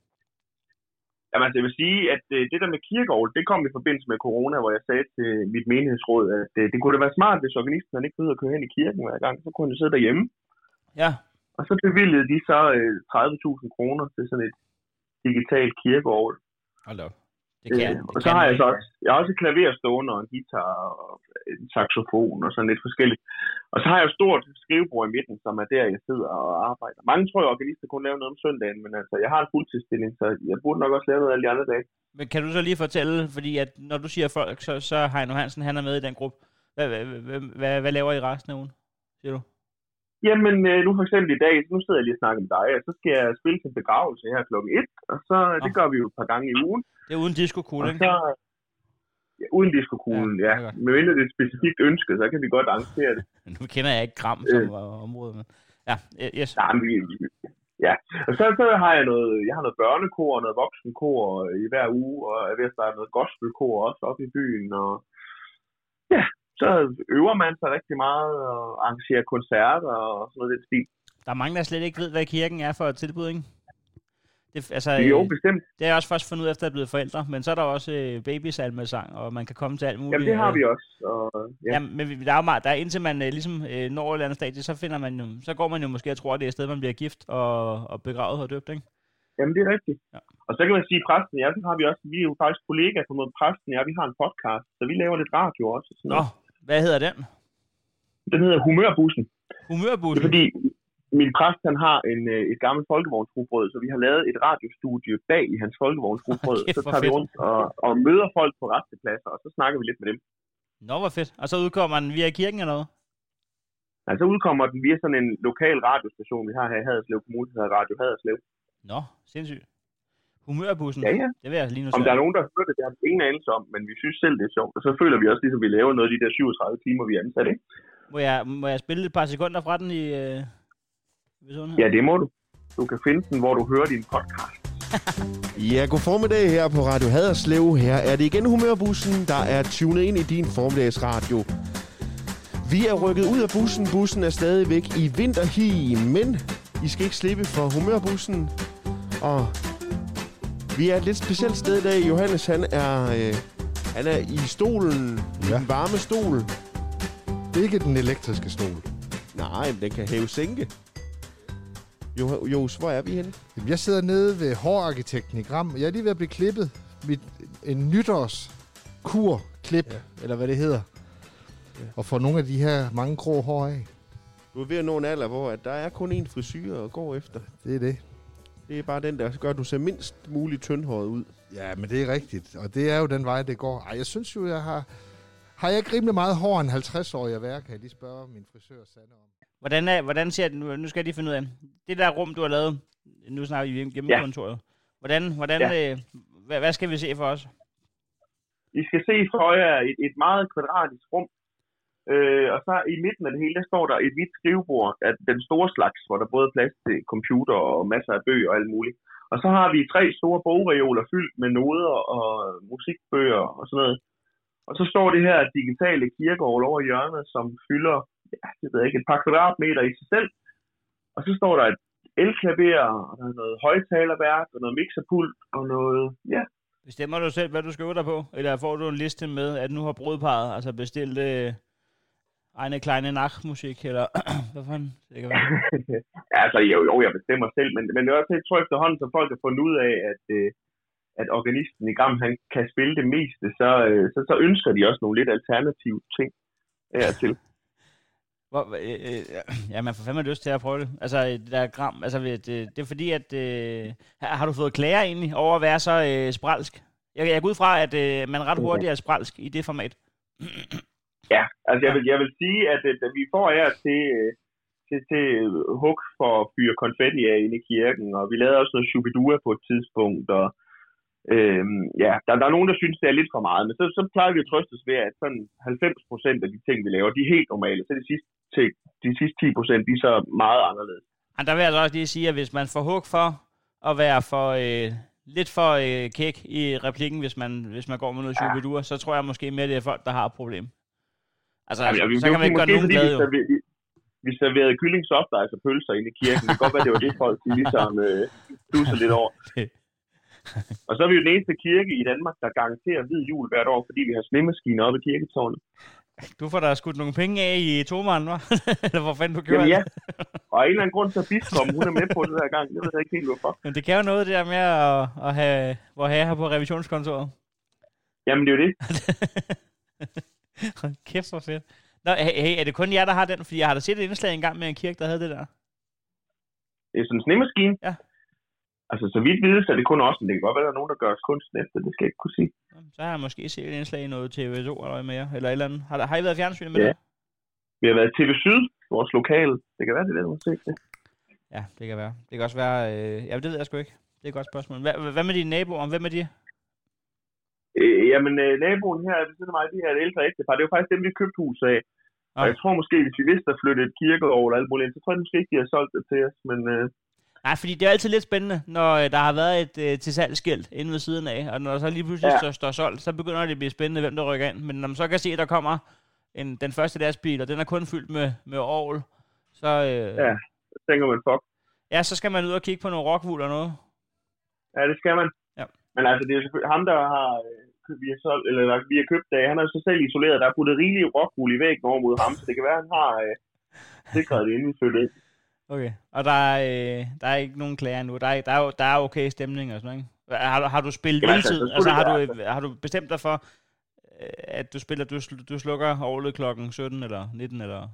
Jamen, altså, jeg vil sige, at øh, det der med kirkegård, det kom i forbindelse med corona, hvor jeg sagde til mit menighedsråd, at øh, det kunne da være smart, hvis organisten ikke behøvede at køre hen i kirken hver gang, så kunne han sidde derhjemme.
Ja.
Og så bevilgede de så 30.000 øh, kroner til sådan et digitalt kirkegård.
Hold op.
Det kan, øh, det og så kan har jeg så også, jeg har også et klaver stående og en guitar og en saxofon og sådan lidt forskelligt. Og så har jeg et stort skrivebord i midten, som er der, jeg sidder og arbejder. Mange tror, at organister kun lave noget om søndagen, men altså, jeg har en fuldtidsstilling, så jeg burde nok også lave noget alle de andre dage.
Men kan du så lige fortælle, fordi at når du siger folk, så, så Heino Hansen, han er med i den gruppe. Hvad, hvad, hvad, hvad, hvad laver I resten af ugen, siger du?
Jamen, øh, nu for eksempel i dag, nu sidder jeg lige og snakker med dig, og så skal jeg spille til begravelse her klokken 1, og så, oh. det gør vi jo et par gange i ugen.
Det er uden disco-kugle, ikke? Så,
ja, uden disco-kuglen, ja. ja. Men hvis det er et specifikt ønske, så kan vi godt arrangere det.
nu kender jeg ikke Gram som øh. område, men... Ja, yes.
Nej, men, ja. Og så, så har jeg noget, jeg har noget børnekor og noget voksenkor i hver uge, og jeg er ved at starte noget gospelkor også op i byen, og så øver man sig rigtig meget og arrangerer koncerter og sådan noget den stil.
Der er mange, der slet ikke ved, hvad kirken er for et tilbud, ikke?
Det, altså, jo, øh, bestemt.
Det er jeg også først fundet ud efter jeg er blevet forældre. Men så er der også øh, babysalmesang, og man kan komme til alt muligt.
Jamen, det har vi også. Og,
ja. Jamen, men der er jo meget, der er indtil man øh, ligesom øh, når et eller andet stadie, så, finder man jo, så går man jo måske og tror, at det er et sted, man bliver gift og, og begravet og døbt, ikke?
Jamen, det er rigtigt. Ja. Og så kan man sige, præsten, ja, så har vi også, vi er jo faktisk kollegaer på noget præsten, ja, vi har en podcast, så vi laver lidt radio også. Sådan
Nå, hvad hedder den?
Den hedder Humørbussen.
Humørbussen?
Det er fordi, min præst, han har en, øh, et gammelt folkevognsrugbrød, så vi har lavet et radiostudie bag i hans folkevognsrugbrød. Okay, så tager vi rundt og, og møder folk på restepladser, og så snakker vi lidt med dem.
Nå, hvor fedt. Og så udkommer den via kirken eller noget?
Ja, så udkommer den via sådan en lokal radiostation, vi har her i Haderslev Kommune, der hedder Radio Haderslev.
Nå, sindssygt. Humørbussen?
Ja, ja.
Det vil jeg lige nu
Om der er nogen, der hører det, det har vi ingen anelse om, men vi synes selv, det er sjovt. Og så føler vi også, ligesom vi laver noget af de der 37 timer, vi er ansat, ikke?
Må jeg, må jeg spille et par sekunder fra den i, øh,
Ja, det må du. Du kan finde den, hvor du hører din podcast.
ja, god formiddag her på Radio Haderslev. Her er det igen Humørbussen, der er tunet ind i din formiddagsradio. Vi er rykket ud af bussen. Bussen er stadigvæk i vinterhi, men I skal ikke slippe for Humørbussen. Og vi er et lidt specielt sted i dag. Johannes, han er, øh, han er i stolen, ja. den varme stol.
Ikke den elektriske stol.
Nej, men den kan hæve sænke. Jo, Jos, hvor er vi henne?
Jeg sidder nede ved hårarkitekten i Gram. Jeg er lige ved at blive klippet. Mit, en nytårs kurklip, ja. eller hvad det hedder. Ja. Og få nogle af de her mange grå hår af.
Du er ved at nå en alder, hvor at der er kun én frisyr at gå efter.
Det er det.
Det er bare den, der gør, at du ser mindst muligt tyndhåret ud.
Ja, men det er rigtigt. Og det er jo den vej, det går. Ej, jeg synes jo, jeg har... Har jeg ikke rimelig meget hår en 50-årig at være, kan jeg lige spørge min frisør Sanne om.
Hvordan, er, hvordan ser det nu? Nu skal jeg lige finde ud af. Det der rum, du har lavet, nu snakker vi hjemmekontoret. Ja. Hvordan, hvordan, ja. øh, hvad, hvad skal vi se for os?
I skal se for jer et, et meget kvadratisk rum, Øh, og så i midten af det hele, der står der et hvidt skrivebord af den store slags, hvor der både er plads til computer og masser af bøger og alt muligt. Og så har vi tre store bogreoler fyldt med noder og musikbøger og sådan noget. Og så står det her digitale kirkegård over hjørnet, som fylder ja, det ved jeg ikke, et par kvadratmeter i sig selv. Og så står der et elklaver, og der er noget højtalerværk, og noget mixerpult, og noget, ja.
Bestemmer du selv, hvad du skal øve dig på? Eller får du en liste med, at nu har brudparet altså bestilt øh, eine kleine Nachtmusik, eller hvad fanden? Det kan være.
ja, altså, jo, jo, jeg bestemmer selv, men, men det er også, jeg tror efterhånden, så folk har fundet ud af, at, øh, at organisten i Gram, han kan spille det meste, så, øh, så, så ønsker de også nogle lidt alternative ting til.
Hvor, øh, øh, ja, man får fandme lyst til at prøve det. Altså, der er gram, altså, det, det er fordi, at... Øh, har du fået klager egentlig over at være så øh, spralsk? Jeg, jeg går ud fra, at øh, man ret hurtigt er spralsk i det format.
Ja, altså jeg vil, jeg vil sige, at, at vi får til, øh, til, til hug for at fyre konfetti af inde i kirken, og vi lavede også noget shubidua på et tidspunkt, og øhm, ja, der, der er nogen, der synes, det er lidt for meget, men så, så plejer vi at trøste os ved, at sådan 90 procent af de ting, vi laver, de er helt normale, så de sidste, til, de sidste 10 procent, de er så meget anderledes.
Men der vil jeg også lige sige, at hvis man får hug for at være for... Øh lidt for øh, kæk i replikken, hvis man, hvis man går med noget ja. så tror jeg måske mere, det er folk, der har et problem. Altså, ja,
vi, så kan man ikke gøre nogen glad, jo. Vi, vi, vi serverede kylling soft og pølser inde i kirken. Det kan godt være, det var det folk, de ligesom øh, duser lidt over. og så er vi jo den eneste kirke i Danmark, der garanterer hvid jul hvert år, fordi vi har snemaskiner oppe i kirketårnet.
Du får da skudt nogle penge af i Toman, hva'? Eller hvor fanden du gjorde
Jamen, ja. Og af en eller anden grund, så biskoppen, hun er med på det der gang. Det ved jeg ikke helt, hvorfor.
Men det kan jo noget, det der med at, at have, hvor have her på revisionskontoret.
Jamen, det er jo det.
Kæft, hvor fedt. Nå, hey, er det kun jer, der har den? Fordi jeg har da set et indslag engang med en kirke, der havde det der.
Det er sådan en snemaskine?
Ja.
Altså, så vidt vides er det kun også, men det kan godt være, at der er nogen, der gør os kunsten efter. Det skal jeg ikke kunne sige.
Så har jeg måske set et indslag i noget TV2 eller mere, eller et eller andet. Har, har I været fjernsyn med ja. det?
Vi har været TV Syd, vores lokale. Det kan være, det er har set det.
Ja, det kan være. Det kan også være... Øh... Ja, det ved jeg sgu ikke. Det er et godt spørgsmål. Hvad, hvad med dine naboer? Hvem er de?
Øh, jamen, øh, naboen her ved siden af mig, det her et ældre ægtepar, det var faktisk dem, vi købte hus af. Okay. Og jeg tror måske, hvis vi vidste at flytte et kirkeår eller alt muligt så tror jeg måske ikke, de har solgt det til os, men... Øh...
Nej, fordi det er altid lidt spændende, når øh, der har været et øh, tilsalgsskilt inde ved siden af, og når der så lige pludselig ja. står, står solgt, så begynder det at blive spændende, hvem der rykker ind. Men når man så kan se, at der kommer en, den første lastbil, og den er kun fyldt med, med ovl, så... Øh,
ja, så tænker man, fuck.
Ja, så skal man ud og kigge på nogle rockwool og noget.
Ja, det skal man.
Ja.
Men altså, det er selvfølgelig ham, der har øh, vi har, solgt, eller vi har købt af, han er så selv isoleret, der er puttet rigeligt rockwool i væggen over mod ham, så det kan være, at han har øh, sikret det, inden vi flyttede ind.
Okay, og der er, øh, der er ikke nogen klager nu. Der er, der er, der er okay stemning og sådan noget, ikke? Har, har du spillet Jamen, altså, altså, har, du, har du bestemt dig for, øh, at du spiller, du, du slukker året klokken 17 eller 19 eller?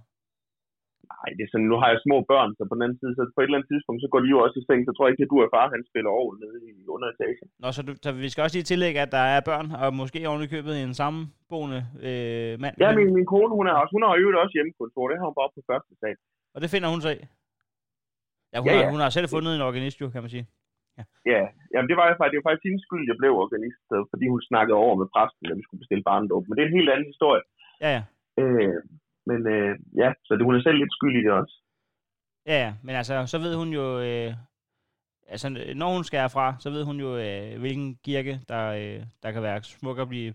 Nej, det er sådan, nu har jeg små børn, så på den anden side, så på et eller andet tidspunkt, så går de jo også i seng, så tror jeg ikke, at du er far, han spiller over nede i underetagen.
Nå, så, du, så vi skal også lige tillægge, at der er børn, og måske oven købet en sammenboende øh, mand.
Ja, min, min kone, hun, er også, hun har jo også hjemmekontor, det har hun bare på første sag.
Og det finder hun sig i? Ja, hun, ja, ja. Har, hun har selv fundet en organist, jo, kan man sige.
Ja, ja jamen det var, faktisk, det var faktisk hendes skyld, jeg blev organist, fordi hun snakkede over med præsten, at vi skulle bestille barndåb. Men det er en helt anden historie.
Ja, ja.
Øh, men øh, ja, så det, hun er selv lidt skyld i det også.
Ja, ja, men altså, så ved hun jo, øh, altså når hun skal herfra, så ved hun jo, øh, hvilken kirke, der, øh, der kan være smuk at blive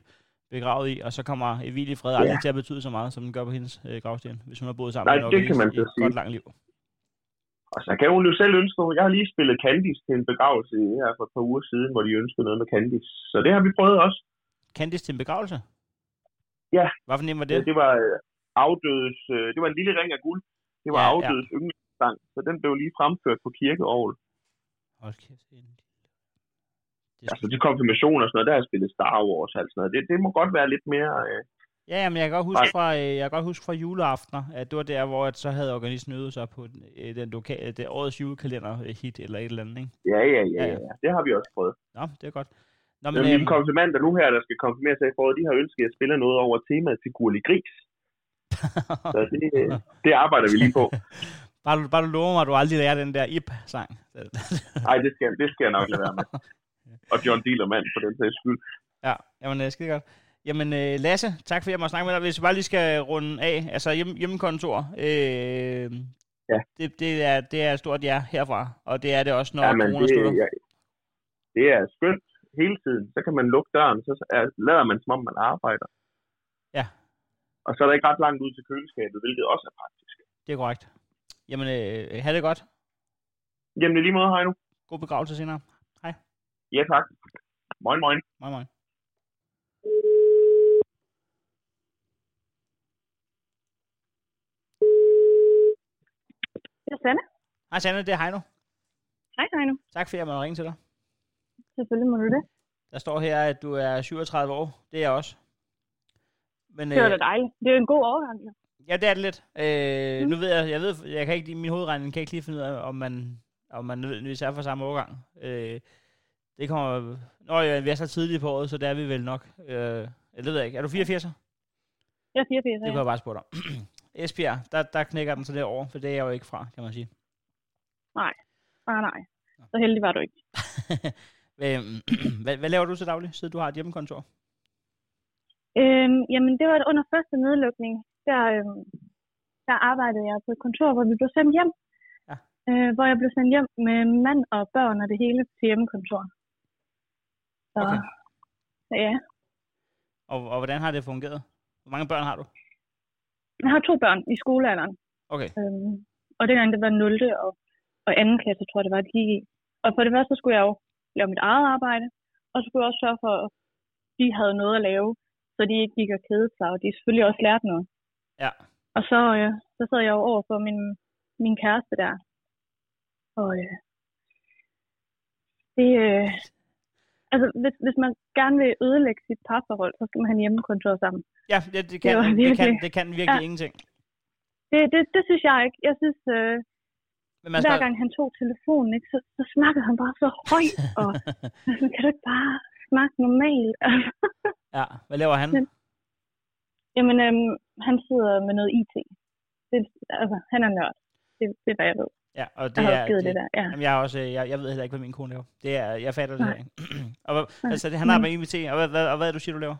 begravet i, og så kommer i fred aldrig ja. til at betyde så meget, som den gør på hendes øh, gravsten, hvis hun har boet sammen
Nej, med det kan man så sige. et
godt langt liv.
Og så kan hun jo selv ønske, jeg har lige spillet Candice til en begravelse her for et par uger siden, hvor de ønskede noget med Candice. Så det har vi prøvet også.
Candice til en begravelse?
Ja.
Hvad for var det?
Ja, det var, øh, afdødes, øh, det var en lille ring af guld. Det var ja, afdødes ja. yndlingssang, så den blev lige fremført på kirkeovl.
Hold kæft,
Det altså de konfirmationer og sådan noget, der har jeg spillet Star Wars og sådan noget. Det, det må godt være lidt mere... Øh,
Ja, men jeg kan godt huske fra, øh, jeg kan godt huske fra juleaftener, at det var der, hvor at så havde organisten øvet sig på øh, den lokale, det årets julekalender hit eller et eller andet, ikke?
Ja, ja, ja, ja, ja. Det har vi også prøvet.
Nå, det er godt.
Nå, men, Jamen, øhm, konfirmander nu her, der skal konfirmere sig i foråret, de har ønsket at spille noget over temaet til Gurli Gris. Så det, det arbejder vi lige på.
bare, du, bare du lover mig, at du aldrig lærer den der IP-sang.
Nej, det skal, det skal jeg nok lade være med. Og John Dielermand på den sags skyld.
Ja, jamen, det skide godt. Jamen, øh, Lasse, tak fordi jeg må snakke med dig. Hvis vi bare lige skal runde af, altså hjem, hjemmekontor, øh, ja. det, det, er, det er stort ja herfra, og det er det også, når ja, corona det, slutter. Ja,
det er skønt hele tiden. Så kan man lukke døren, så er, lader man som om, man arbejder.
Ja.
Og så er der ikke ret langt ud til køleskabet, hvilket også er praktisk.
Det er korrekt. Jamen, øh, have det godt.
Jamen, i lige måde, hej nu.
God begravelse senere. Hej.
Ja, tak. Moin, moin.
Moin, moin.
Det er Sanne.
Hej Sanne, det er Heino.
Hej Heino.
Tak fordi jeg måtte ringe til dig.
Selvfølgelig må du det.
Der står her, at du er 37 år. Det er jeg også.
Men, det var øh, da dejligt. Det er en god overgang. Ja,
ja det er det lidt. Øh, mm. Nu ved jeg, jeg ved, jeg kan ikke, min hovedregning kan ikke lige finde ud af, om man, om man nødvendigvis er for samme overgang. Øh, det kommer... Nå ja, vi er så tidligt på året, så det er vi vel nok. Øh, jeg ved ikke. Er du 84'er?
Jeg er 84, Det
kunne jeg bare spørge dig Esbjerg, der, der knækker den så derovre, for det er jeg jo ikke fra, kan man sige.
Nej, nej, nej. Så heldig var du ikke.
hvad, hvad laver du så dagligt, siden du har et hjemmekontor?
Øhm, jamen, det var under første nedlukning. Der, øhm, der arbejdede jeg på et kontor, hvor vi blev sendt hjem. Ja. Øh, hvor jeg blev sendt hjem med mand og børn og det hele til hjemmekontor. Så, okay. så ja.
Og, og hvordan har det fungeret? Hvor mange børn har du?
Jeg har to børn i skolealderen.
Okay.
Øhm, og dengang det var 0. og, og 2. klasse, tror jeg, det var, det gik i. Og for det første skulle jeg jo lave mit eget arbejde, og så skulle jeg også sørge for, at de havde noget at lave, så de ikke gik og kedede sig, og de selvfølgelig også lærte noget.
Ja.
Og så, øh, så sad jeg jo over for min, min kæreste der. Og øh, det, øh, altså, hvis, hvis man gerne vil ødelægge sit parforhold, så skal man have hjemmekontor sammen.
Ja, det, det, kan, det, det, kan, det kan virkelig ja. ingenting.
Det, det, det synes jeg ikke. Jeg synes, øh, Men hver gang han tog telefonen, ikke, så, så snakkede han bare så højt, og altså, kan du ikke bare snakke normalt?
ja, hvad laver han? Men,
jamen, øhm, han sidder med noget IT. Det, altså, han er nørd. Det, det er, hvad jeg ved.
Ja, og det jeg
har er, det, det der, ja.
Jamen, jeg, har også, jeg, jeg ved heller ikke, hvad min kone laver. Det er, jeg fatter det ikke. og, altså, han har med IT, og hvad, hvad, og hvad er du siger, du laver?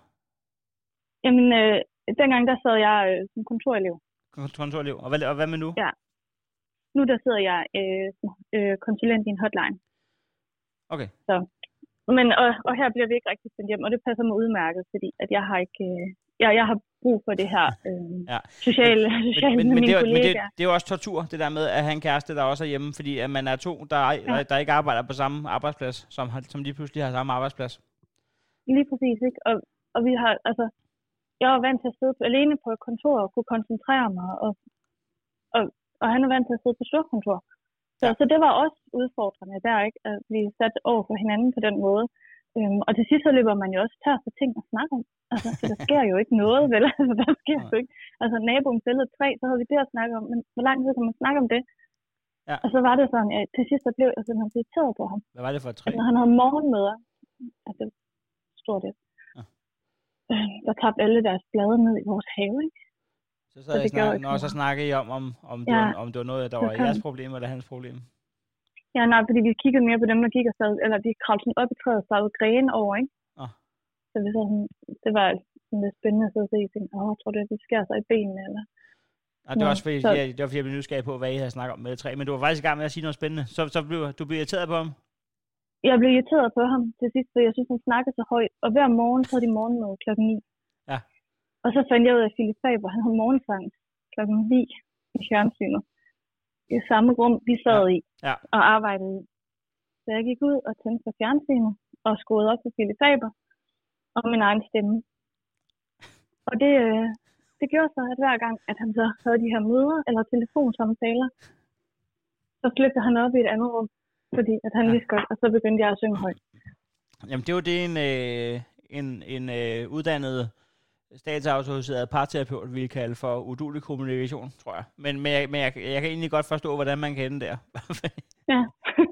Jamen, øh, dengang der sad jeg øh, som kontorelev.
Kontorelev. Og hvad, og hvad med nu?
Ja. Nu der sidder jeg øh, øh, konsulent i en hotline.
Okay.
Så, men, og, og her bliver vi ikke rigtig sendt hjem, og det passer mig udmærket, fordi at jeg har ikke... Øh, jeg, jeg har brug for det her øh, ja. sociale, men, sociale men,
men,
men,
det
er,
men det, det er jo også tortur, det der med at have en kæreste, der også er hjemme, fordi at man er to, der, ja. der, der ikke arbejder på samme arbejdsplads, som, som lige pludselig har samme arbejdsplads.
Lige præcis, ikke? Og, og vi har, altså, jeg var vant til at sidde alene på et kontor og kunne koncentrere mig, og, og, og han er vant til at sidde på storkontor. Så, så det var også udfordrende der, ikke? At blive sat over for hinanden på den måde. Øhm, og til sidst så løber man jo også tør for ting at snakke om. Altså, for der sker jo ikke noget, vel? Altså, der sker jo ikke. Altså, naboen fældede træ, så havde vi det at snakke om, men hvor lang tid kan man snakke om det?
Ja.
Og så var det sådan, at til sidst der blev jeg simpelthen irriteret på ham.
Hvad var det for et træ?
Altså, han havde morgenmøder. Altså, stort det. Ja. Øh, der tabte alle deres blade ned i vores have, ikke?
Så, så, så, det snak, når, så snakkede I om, om, om, ja. det var, om det var noget, der var jeres problem, eller hans problem?
Ja, nej, fordi vi kiggede mere på dem, der gik og sad, eller de kravlede sådan op i træet og sad grene over, ikke?
Oh.
Så det, sådan, det var sådan lidt spændende at se. Jeg tænkte, åh, jeg tror det, de skærer sig i benene, eller...
Ja, det var også fordi, så... jeg, det var fordi, jeg blev nysgerrig på, hvad I havde snakket om med træ, men du var faktisk i gang med at sige noget spændende. Så, så blev du blev irriteret på ham?
Jeg blev irriteret på ham til sidst, for jeg synes, han snakkede så højt. Og hver morgen, så havde de morgenmøde klokken 9. Og så fandt jeg ud af, at Philip Faber, han havde morgensang klokken 9 i fjernsynet. I samme rum, vi sad
ja.
i
ja.
og arbejdede i. Så jeg gik ud og tændte for fjernsynet og skruede op på Philip Faber og min egen stemme. Og det, øh, det gjorde så, at hver gang, at han så havde de her møder eller telefonsamtaler, så flyttede han op i et andet rum, fordi at han ja. vidste godt, og så begyndte jeg at synge højt.
Jamen, det jo det, en, øh, en, en øh, uddannet statsautoriseret parterapeut ville kalde for udulig kommunikation, tror jeg. Men, men, jeg, men jeg, jeg kan egentlig godt forstå, hvordan man kan ende der.
ja,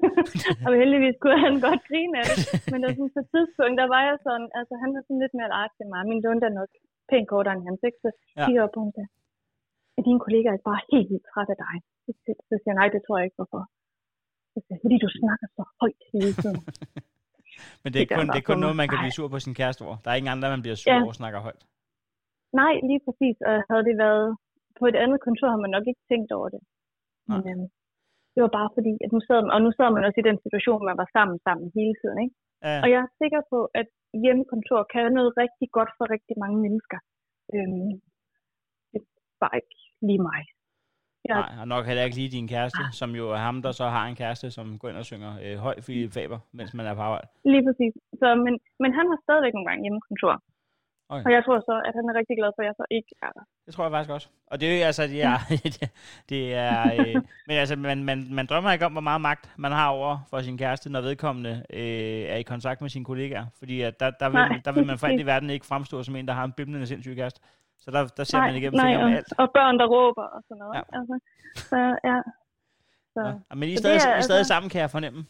og heldigvis kunne han godt grine af det. Men der sådan, på tidspunkt, der var jeg sådan, altså han var sådan lidt mere art til mig. Min lunde er nok pænt kortere end hans, ikke? Så ja. kigger op på ham og er dine kollegaer er bare helt vildt træt af dig? Så, så siger jeg, nej, det tror jeg ikke, hvorfor. Så siger fordi du snakker så højt hele tiden.
Men det er, det kun, det er kun noget, man kan blive sur på sin kæreste over. Der er ingen andre, man bliver sur ja. over og snakker højt.
Nej, lige præcis. Og havde det været på et andet kontor, har man nok ikke tænkt over det. Men øhm, det var bare fordi, at nu sad, og nu sad man også i den situation, man var sammen sammen hele tiden. Ikke? Ja. Og jeg er sikker på, at hjemmekontor kan noget rigtig godt for rigtig mange mennesker. Øhm, det er bare ikke lige mig.
Jeg... Nej, og nok heller ikke lige din kæreste, ah. som jo er ham, der så har en kæreste, som går ind og synger øh, høj Philip Faber, mens man er på arbejde.
Lige præcis. Så, men, men han har stadigvæk nogle gange hjemmekontor. Okay. Og jeg tror så, at han er rigtig glad for, at jeg så ikke er der.
Det tror jeg faktisk også. Og det er jo altså, det er, det er øh, men altså, man, man, man drømmer ikke om, hvor meget magt man har over for sin kæreste, når vedkommende øh, er i kontakt med sine kollegaer. Fordi at der, der, vil, nej, der vil man for alt i verden ikke fremstå som en, der har en bimlende sindssyg kæreste. Så der, der ser nej, man igennem nej,
og,
med alt.
og børn, der råber og sådan noget. Ja. Altså, så, ja.
Så, ja. Men I er stadig, er, I er stadig altså, sammen, kan jeg fornemme.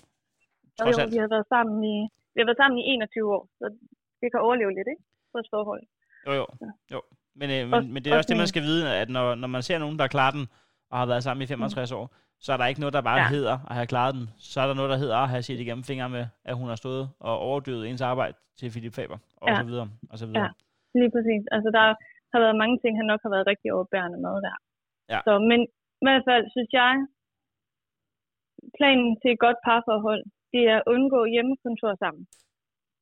Trods jo, alt. vi har været sammen i, vi har været sammen i 21 år, så det kan overleve lidt, ikke? Et forhold.
Jo, jo. jo. Men, øh, men, men det er også det, man skal vide, at når, når man ser nogen, der klarer den, og har været sammen i 65 mm. år, så er der ikke noget, der bare ja. hedder at have klaret den. Så er der noget, der hedder at have set igennem fingre med, at hun har stået og overdøvet ens arbejde til Philip Faber, og ja. så videre, og så videre.
Ja, lige præcis. Altså, der har været mange ting, han nok har været rigtig overbærende med der. Ja. Så, men i hvert fald, synes jeg, planen til et godt parforhold, det er at undgå hjemmekontor sammen.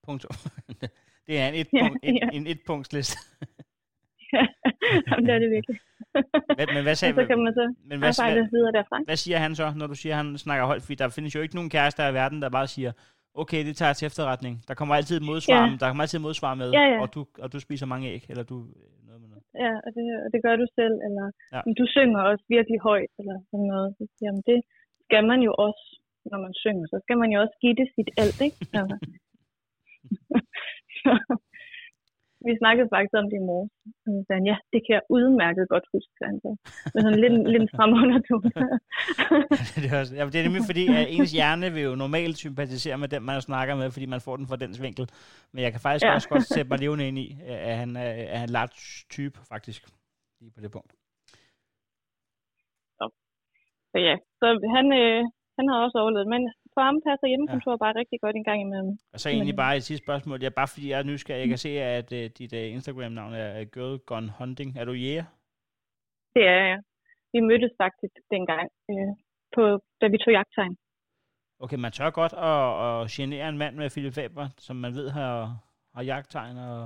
Punktum. Det er en, et punkt, ja, ja. en, en et-punktsliste.
ja, Jamen, det er det virkelig.
men, men hvad sagde,
så kan man så men hvad, arbejde hvad, videre derfra.
Hvad siger han så, når du siger, at han snakker højt? Fordi der findes jo ikke nogen kærester i verden, der bare siger, okay, det tager jeg til efterretning. Der kommer altid et modsvar, ja. der kommer altid et modsvar med,
ja, ja.
Og, du, og du spiser mange æg, eller du noget med noget.
Ja, og det, og det gør du selv, eller ja. du synger også virkelig højt, eller sådan noget. Jamen, det skal man jo også, når man synger. Så skal man jo også give det sit alt, ikke? Altså. Vi snakkede faktisk om det i morges. Og så sagde ja, det kan jeg udmærket godt huske, sagde han så. Med sådan lidt, lidt frem undertone.
det, er også, ja, det er nemlig fordi, at ens hjerne vil jo normalt sympatisere med den, man snakker med, fordi man får den fra dens vinkel. Men jeg kan faktisk ja. også godt sætte mig levende ind i, at han er en large type, faktisk, lige på det punkt.
Så, så ja, så han, øh, han har også overlevet, men ham passer hjemmekontor ja. bare rigtig godt en gang imellem.
Og så egentlig bare et sidste spørgsmål. Ja, bare fordi jeg er nysgerrig. Jeg kan se, at uh, dit uh, Instagram-navn er Girl Gone Hunting. Er du jæger?
Det er jeg. Vi mødtes faktisk dengang, uh, på, da vi tog jagttegn.
Okay, man tør godt at, at genere en mand med Philip Faber, som man ved har, har jagttegn og...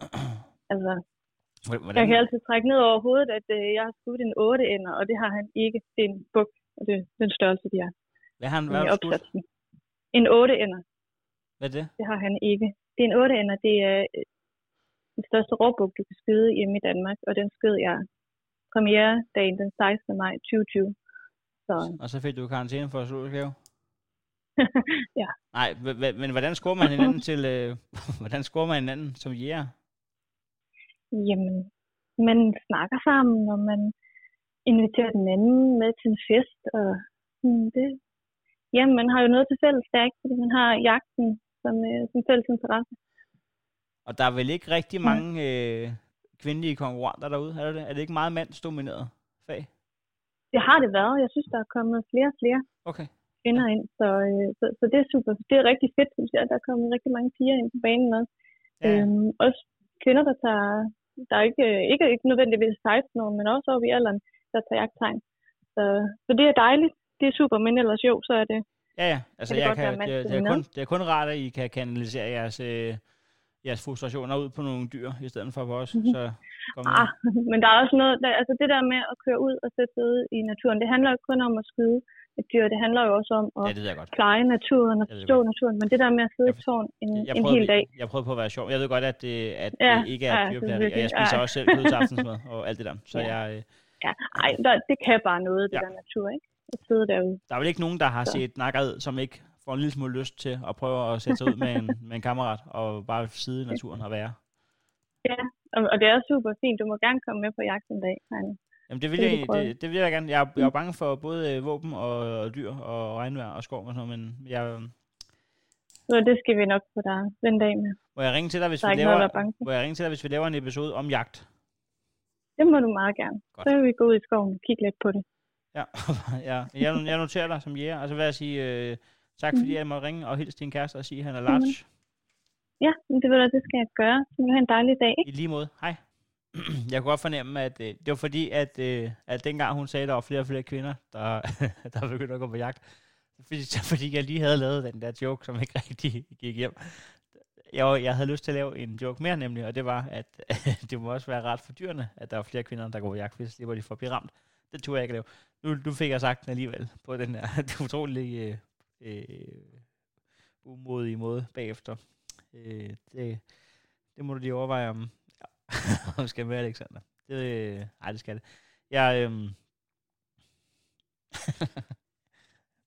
altså, Hvordan? Jeg kan altid trække ned over hovedet, at uh, jeg har skudt en 8 ender, og det har han ikke. Det er en buk, og det er den størrelse, de er.
Hvad har han været
opsatsen. En 8 ender.
Hvad er det?
Det har han ikke. Det er en 8 ender. Det er øh, den største råbuk, du kan skyde hjemme i Danmark, og den skød jeg premiere dagen den 16. maj 2020. Så.
Og så fik du karantæne for at slå
ja.
Nej, men hvordan scorer man hinanden til, øh, hvordan scorer man hinanden som jæger?
Jamen, man snakker sammen, og man inviterer den anden med til en fest, og det, Jamen, man har jo noget til fælles der, ikke? Fordi man har jagten som, øh, som fælles interesse.
Og der er vel ikke rigtig mange øh, kvindelige konkurrenter derude, er det? Er det ikke meget mandsdomineret fag?
Det har det været. Jeg synes, der er kommet flere og flere
okay.
kvinder ind, så, øh, så, så det er super. Det er rigtig fedt, synes jeg, at der er kommet rigtig mange piger ind på banen også. Ja. Øhm, også kvinder, der tager, der er ikke, ikke, ikke nødvendigvis 16 år, men også oppe i alderen, der tager jagttegn. Så, så det er dejligt det er super, men ellers jo, så er det...
Ja, ja. Altså, jeg kan, det, det, er kun, det er kun rart, at I kan kanalisere jeres, øh, jeres frustrationer ud på nogle dyr, i stedet for på os. Mm-hmm. Så
ah, men der er også noget... Der, altså det der med at køre ud og sætte ud i naturen, det handler jo ikke kun om at skyde et dyr, det handler jo også om at ja, det pleje naturen og forstå naturen. Men det der med at sidde i tårn en, jeg en hel dag...
Jeg prøver på at være sjov. Jeg ved godt, at det, at ja, det ikke er ja, dyrplageri, og jeg spiser ja. også selv kød til aftensmad og alt det der. Så ja. jeg... Øh,
ja, ej, der, det kan bare noget, det ja. der natur, ikke? At sidde derude.
Der er vel ikke nogen, der har så. set nakkerhed, som ikke får en lille smule lyst til at prøve at sætte sig ud med en, med en kammerat og bare sidde i naturen og være.
Ja, og, og det er super fint. Du må gerne komme med på jagt en dag, Heine.
Jamen det vil,
Det
jeg, det, det vil jeg gerne. Jeg, er- jeg er bange for både øh, våben og, og dyr og regnvejr og skov og sådan noget, men jeg,
Så det skal vi nok få dig den dag med.
må jeg ringe til dig, hvis
Der
vi
noget,
laver,
er for.
må jeg ringe til dig, hvis vi laver en episode om jagt?
Det må du meget gerne.
Godt.
Så vil vi gå ud i skoven og kigge lidt på det.
Ja, ja. Jeg, jeg noterer dig som jæger. Altså hvad jeg sige, øh, tak fordi
Mhm.
jeg må ringe og hilse din kæreste og sige, at han er large.
Ja, men det ved du, det skal jeg gøre. Så du have en dejlig dag.
I lige måde. Hej. Jeg kunne godt fornemme, at øh, det var fordi, at, øh, at dengang hun sagde, at der var flere og flere kvinder, der, der begyndte at gå på jagt. Fordi, fordi jeg lige havde lavet den der joke, som ikke rigtig gik hjem. Jeg, jeg havde lyst til at lave en joke mere nemlig, og det var, at det må også være ret for dyrene, at der var flere kvinder, der går på jagt, hvis så slipper de for at blive ramt. Det tror jeg ikke lave. Nu, nu fik jeg sagt den alligevel på den her utrolig utrolige øh, umodige måde bagefter. Øh, det, det må du lige overveje om, om skal med, Alexander. Det, øh, ej, det skal det. Jeg, øh,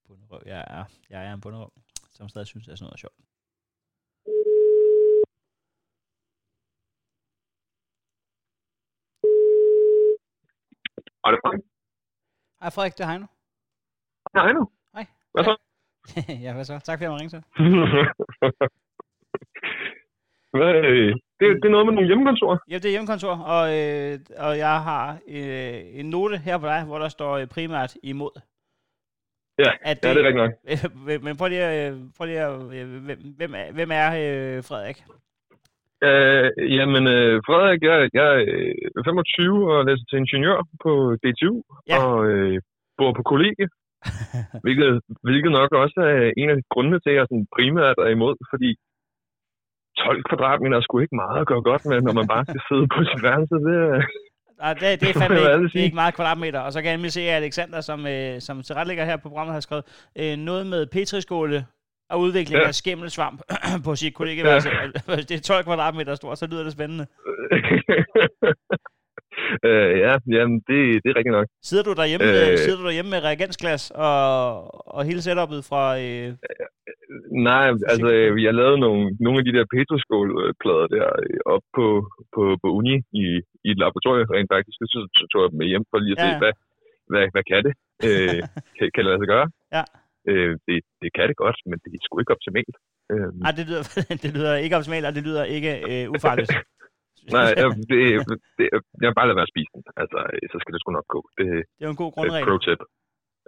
bunderøv. Jeg er, jeg er en bunderøv, som stadig synes, det er sådan noget sjovt.
Og det er Frank.
Hej Frederik, det er Heino.
Nej, nu.
Hej.
Hvad så?
ja, hvad så? Tak fordi jeg måtte ringe til.
Hvad, øh, det, det er noget med nogle hjemmekontorer.
Ja, det er hjemmekontor, og, øh, og jeg har øh, en note her på dig, hvor der står øh, primært imod.
Ja,
At
ja, det er rigtigt nok.
Øh, Men prøv lige, øh, prøv lige øh, hvem, hvem er, hvem er øh, Frederik?
Øh, jamen, øh, Frederik, jeg, jeg er øh, 25 og læser til ingeniør på DTU,
Ja.
og øh, bor på kollegie, hvilket, hvilket nok også er en af de grundene til, at jeg sådan primært er imod, fordi 12 kvadratmeter er sgu ikke meget at gøre godt med, når man bare skal sidde på sit værelse. Det, er-
Nej, det, det er fandme ikke, det er ikke meget kvadratmeter. Og så kan jeg nemlig se, at Alexander, som, øh, som tilrettelægger her på programmet, har skrevet øh, noget med petriskåle og udvikling
Ja.
af skimmelsvamp på sit kollegeværelse. Hvis det er 12 kvadratmeter stort, så lyder det spændende.
øh, ja, jamen, det, det er rigtigt nok.
Sidder du derhjemme, øh,
Øh.
sidder du derhjemme med reagensglas og, og hele setup'et fra... Øh,
Nej, altså, øh, jeg lavede nogle, nogle af de der petroskålplader der øh, op på, på, på uni i, i et laboratorium rent faktisk. Så, tog jeg dem med hjem for lige at se,
Ja.
hvad, hvad, hvad kan det? Øh, kan, kan det lade sig gøre?
Ja.
Øh, det, det kan det godt, men det er sgu ikke optimalt. Øh,
ej, det lyder, det lyder ikke optimalt, og det lyder ikke øh, ufarligt.
nej, det, det, jeg bare lade være at spise den. Altså, øh, så skal det sgu nok gå. Det,
Det er jo en god grundregel.
pro tip.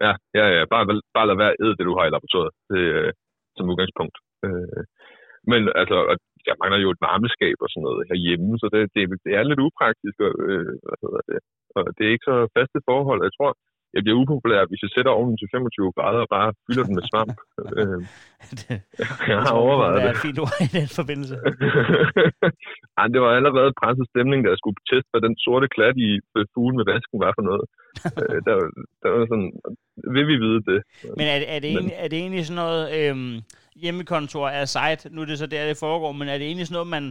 Ja, ja, ja. Bare, bare lad være at æde det, du har i laboratoriet. Det, øh, som udgangspunkt. Øh, men altså, og jeg mangler jo et varmeskab og sådan noget herhjemme, så det, det, det er lidt upraktisk, og, øh, hvad hedder det, og det er ikke så faste forhold. Jeg tror, jeg bliver upopulær, hvis jeg sætter ovnen til 25 grader og bare fylder den med svamp. øh,
det,
jeg har overvejet
det.
det.
er et fint ord i den forbindelse.
Ej, det var allerede presset stemning, da jeg skulle teste, hvad den sorte klat i fuglen med vasken var for noget. øh, der, der var sådan, vil vi vide det?
Men er, det- er, det egentlig, er det egentlig sådan noget øhm, hjemmekontor af site, nu er det så der, det foregår, men er det egentlig sådan noget, man,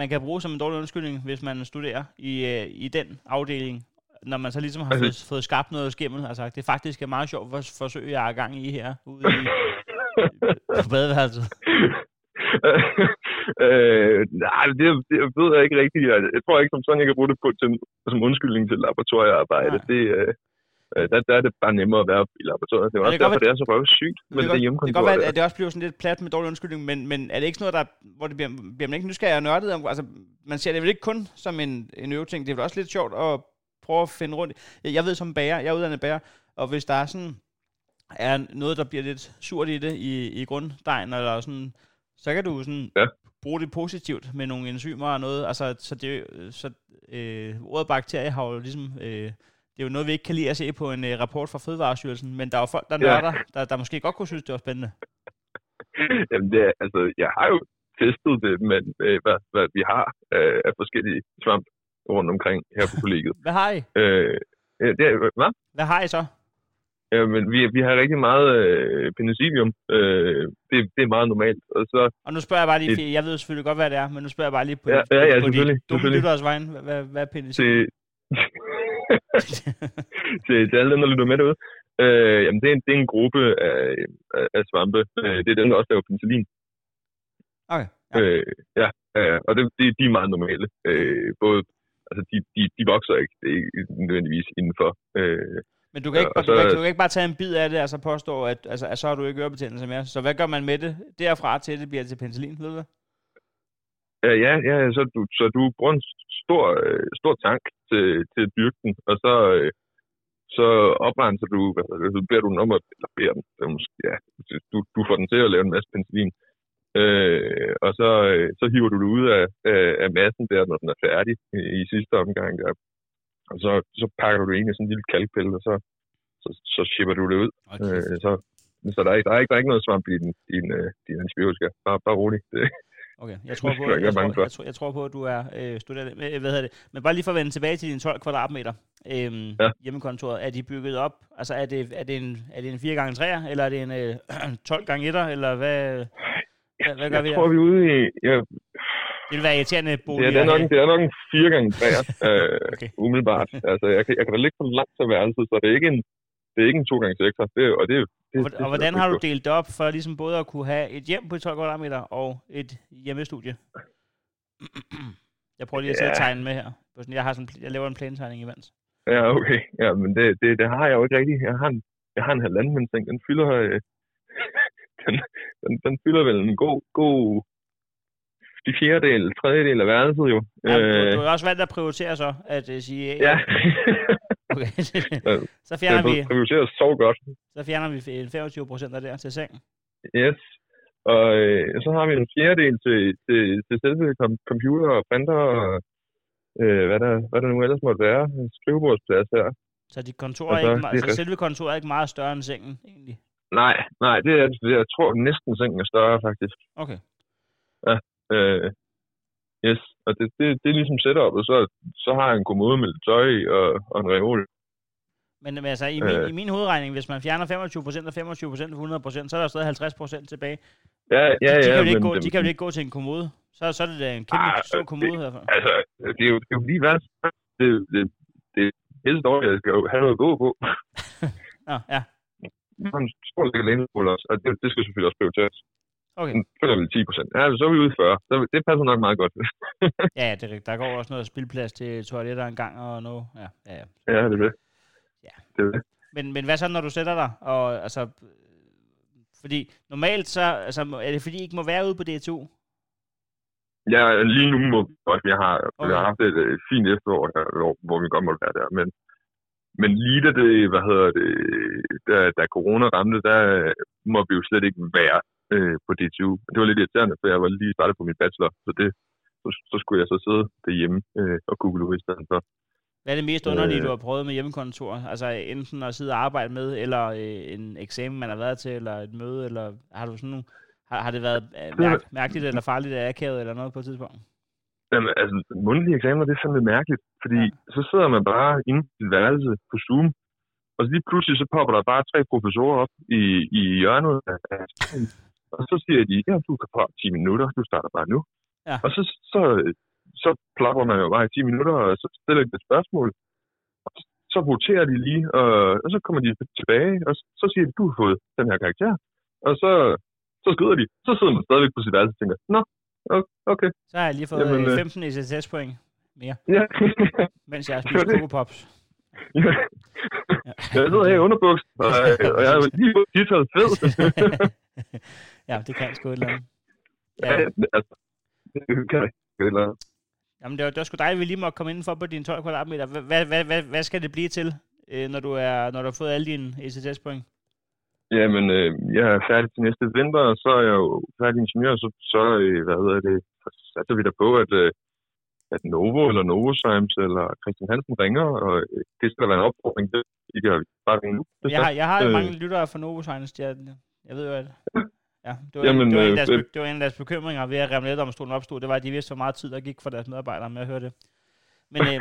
man kan bruge som en dårlig undskyldning, hvis man studerer i, øh, i den afdeling, når man så ligesom har
Altså-
fået, fået skabt noget skimmel, altså det faktisk er meget sjovt for, forsøg, jeg er gang i her, ude i på badeværelset.
øh, nej, det, det ved jeg ikke rigtigt. Jeg, jeg tror ikke som sådan, jeg kan bruge det på, til, som undskyldning til laboratoriearbejde.
Nej.
Det, øh, øh, der, der er det bare nemmere at være i laboratoriet. Det er også
det
derfor,
godt
det er så røvsygt med det,
det, godt- det
hjemmekontor.
kan godt være, at det også bliver sådan lidt plat med dårlig undskyldning, men, men er det ikke sådan noget, der, hvor det bliver, bliver man ikke nysgerrig og nørdet om? Altså, man ser det vel ikke kun som en, en øveting, det er vel også lidt sjovt at prøve at finde rundt. Jeg, jeg ved som bager, jeg er uddannet bager, og hvis der er sådan, er noget, der bliver lidt surt i det, i, i grunddejen, eller sådan, så kan du sådan
Ja.
bruge det positivt med nogle enzymer og noget. Altså, så det, så øh, ordet bakterie har jo ligesom, øh, det er jo noget, vi ikke kan lide at se på en øh, rapport fra Fødevarestyrelsen, men der er jo folk, der
Ja.
nørder, der, der måske godt kunne synes, det var spændende.
Jamen, det, er- altså, jeg har jo testet det, men øh, hvad, hvad vi har øh, af forskellige svamp rundt omkring her på kollegiet.
Hvad har I?
Øh, øh, det, hvad?
Hvad har I så?
Ja, men vi, vi har rigtig meget øh, penicillium. Øh, det, det er meget normalt. Og så
Og nu spørger jeg bare lige, fordi jeg ved selvfølgelig godt, hvad det er, men nu spørger jeg bare lige på,
Ja, ja, ja,
på de
selvfølgelig,
dumme
selvfølgelig.
lytteres vegne. Hvad, hvad, er penicillin?
til, til, til alle dem, der lytter med derude. Øh, jamen, det er, en, det er en gruppe af, af, af svampe. Øh, det er dem, der også laver penicillin.
Okay. Ja.
Øh, ja, ja, og det, de, de er meget normale. Øh, både, altså, de, de, de vokser ikke, det er ikke nødvendigvis indenfor. Øh,
Men du kan, ikke,
og
du, kan,
så-
du kan ikke bare tage en bid af det, og så påstå, at, altså, at så har du ikke ørebetændelse mere. Så hvad gør man med det derfra til, det bliver til penicillin, ved du det?
Ja, ja, så, du, så du bruger en stor, øh, stor tank til, til at dyrke den, og så, øh, så oprenser du, det, så beder du den om at, eller beder den, måske, ja, du, du får den til at lave en masse penicillin, øh, og så, øh, så hiver du det ud af, af, af massen der, når den er færdig i, i sidste omgang der. Og så, så pakker du det ind i sådan en lille kalkpille, og så, så, så shipper du det ud.
Okay.
Øh, så, så der er, ikke- der, er ikke, der er ikke noget svamp i din, din, øh, din antibiotika. Bare, bare rolig. Det,
Okay, jeg tror, på,
jeg
jeg, tror, jeg, tror, jeg tror på, at du er øh, studerende. Men, Hvad hedder det? Men bare lige for at vende tilbage til dine 12 kvadratmeter øhm,
Ja.
hjemmekontoret. Er de bygget op? Altså er det, er det en, er det en 4 gange 3 eller er det en øh, 12 gange 1 eller hvad, hvad, hvad gør
jeg
vi
tror, vi er ude i... Ja,
Det vil være irriterende bolig.
Ja, det er nok, det er nok en fire gange træer, øh,
Okay.
umiddelbart. Altså, jeg kan, jeg kan da ligge for langt til værelset, så det er ikke en, det er ikke en to gange sekser. Det, og det, det,
Og,
det,
og hvordan har du delt det op for ligesom både at kunne have et hjem på 12 kvadratmeter og et hjemmestudie? Jeg prøver lige at sidde og
Ja.
tegne med her. Jeg, har sådan, jeg laver en plantegning imens.
Ja, okay. Ja, men det, det, det har jeg jo ikke rigtigt. Jeg har en, jeg har en halvandenmændseng. Den fylder... Øh, den, den, den fylder vel en god, god de fjerdedel, tredjedel af værelset jo.
Ja, du, du har også valgt at prioritere så, at uh, sige,
Øh. ja.
okay.
Ja,
så fjerner vi,
prioriterer så godt.
så fjerner vi en 25 procent af der til seng.
Yes. Og øh, så har vi en fjerdedel til, til, til selve com- computer og printer og øh, hvad, der, hvad der nu ellers måtte være. En skrivebordsplads her.
Så dit kontor
Og
er ikke, me-
det
så
rest-
selve kontoret er ikke meget større end sengen, egentlig.
Nej, nej, det er det. Jeg tror næsten sengen er større faktisk.
Okay.
Øh, yes, og det, det, det er ligesom setup, og så, så har jeg en kommode med lidt tøj og, og en reol.
Men, men altså, i min,
Øh.
i min hovedregning, hvis man fjerner 25 procent og 25 procent og 100 procent, så er der stadig 50 procent tilbage.
Ja, ja,
de,
ja.
kan jo ikke gå,
det-
de kan jo ikke gå til en kommode. Så, så er det da en kæmpe
Ah,
stor
det-
kommode herfra.
Altså, det er jo, det er jo lige hvad det, det, det er helt dårligt, jeg skal jo have noget at gå på.
Nå, ja.
Jeg har en stor lækker lænestol også, og det, det skal selvfølgelig også prioriteres.
Okay.
Den følger vel 10 procent. Ja, så er vi ude i 40. Så det passer nok meget godt.
Ja, det er rigtigt. Der går også noget spildplads til toiletter en gang og noget. Ja, ja, ja.
ja, det er det.
Ja.
Det er det.
Men, men hvad så, når du sætter dig? Og, altså, fordi normalt så, altså, er det fordi, I ikke må være ude på DTU?
Ja, lige nu må vi godt. Vi har, okay. vi
Okay.
har haft et øh, fint efterår, her, hvor, hvor vi godt må være der. Men, men lige da det, hvad hedder det, da, da corona ramte, der må vi jo slet ikke være øh, på DTU. Det var lidt irriterende, for jeg var lige startet på min bachelor, så det, så, så skulle jeg så sidde derhjemme øh, og google ud i stedet for.
Hvad er det mest underlige,
Øh.
du har prøvet med hjemmekontor? Altså enten at sidde og arbejde med, eller øh, en eksamen, man har været til, eller et møde, eller har du sådan nogle, har, har det været øh, mærk, mærkeligt eller farligt eller akavet eller noget på et tidspunkt?
Jamen, altså, mundtlige eksamener, det er fandme mærkeligt, fordi ja. så sidder man bare inde i sit værelse på Zoom, og så lige pludselig så popper der bare tre professorer op i, i hjørnet af, og så siger de, ja, du kan prøve 10 minutter, du starter bare nu.
Ja.
Og så, så, så plapper man jo bare i 10 minutter, og så stiller de et spørgsmål, og så voterer de lige, og, og så kommer de tilbage, og så, så siger de, du har fået den her karakter, og så, så skyder de. Så sidder man stadigvæk på sit værelse og tænker, nå, okay.
Så har jeg lige fået
Jamen,
Jamen,
øh.
15 ECTS-point mere,
Ja.
mens jeg har spist. Coco Pops.
Ja. Jeg sidder her i underbuks, og, og jeg er lige på guitar fed.
ja, det kan sgu et eller andet.
ja,
Ja,
altså, det kan et eller andet.
jamen, det var, det var sgu at vi lige måtte komme indenfor på dine 12 kvadratmeter. Hvad, hvad, hvad, hvad, hvad skal det blive til, øh, når, du er, når du har fået alle dine ECTS-point?
Jamen, øh, jeg er færdig til næste vinter, og så er jeg jo færdig ingeniør, så, så øh, hvad hedder det, satser vi der på, at, øh, at Novo eller Novozymes eller Christian Hansen ringer, og øh, det skal der være en opfordring til. I kan bare ringe nu.
Jeg har, jeg har
Øh.
mange lyttere fra Novozymes. Jeg, jeg ved jo, at... Ja, det var,
Jamen,
det, var en,
øh,
deres,
øh.
det var en af deres bekymringer ved at Remletdomstolen opstod. Det var, at de vidste, hvor meget tid der gik for deres medarbejdere med at høre det. Men øh,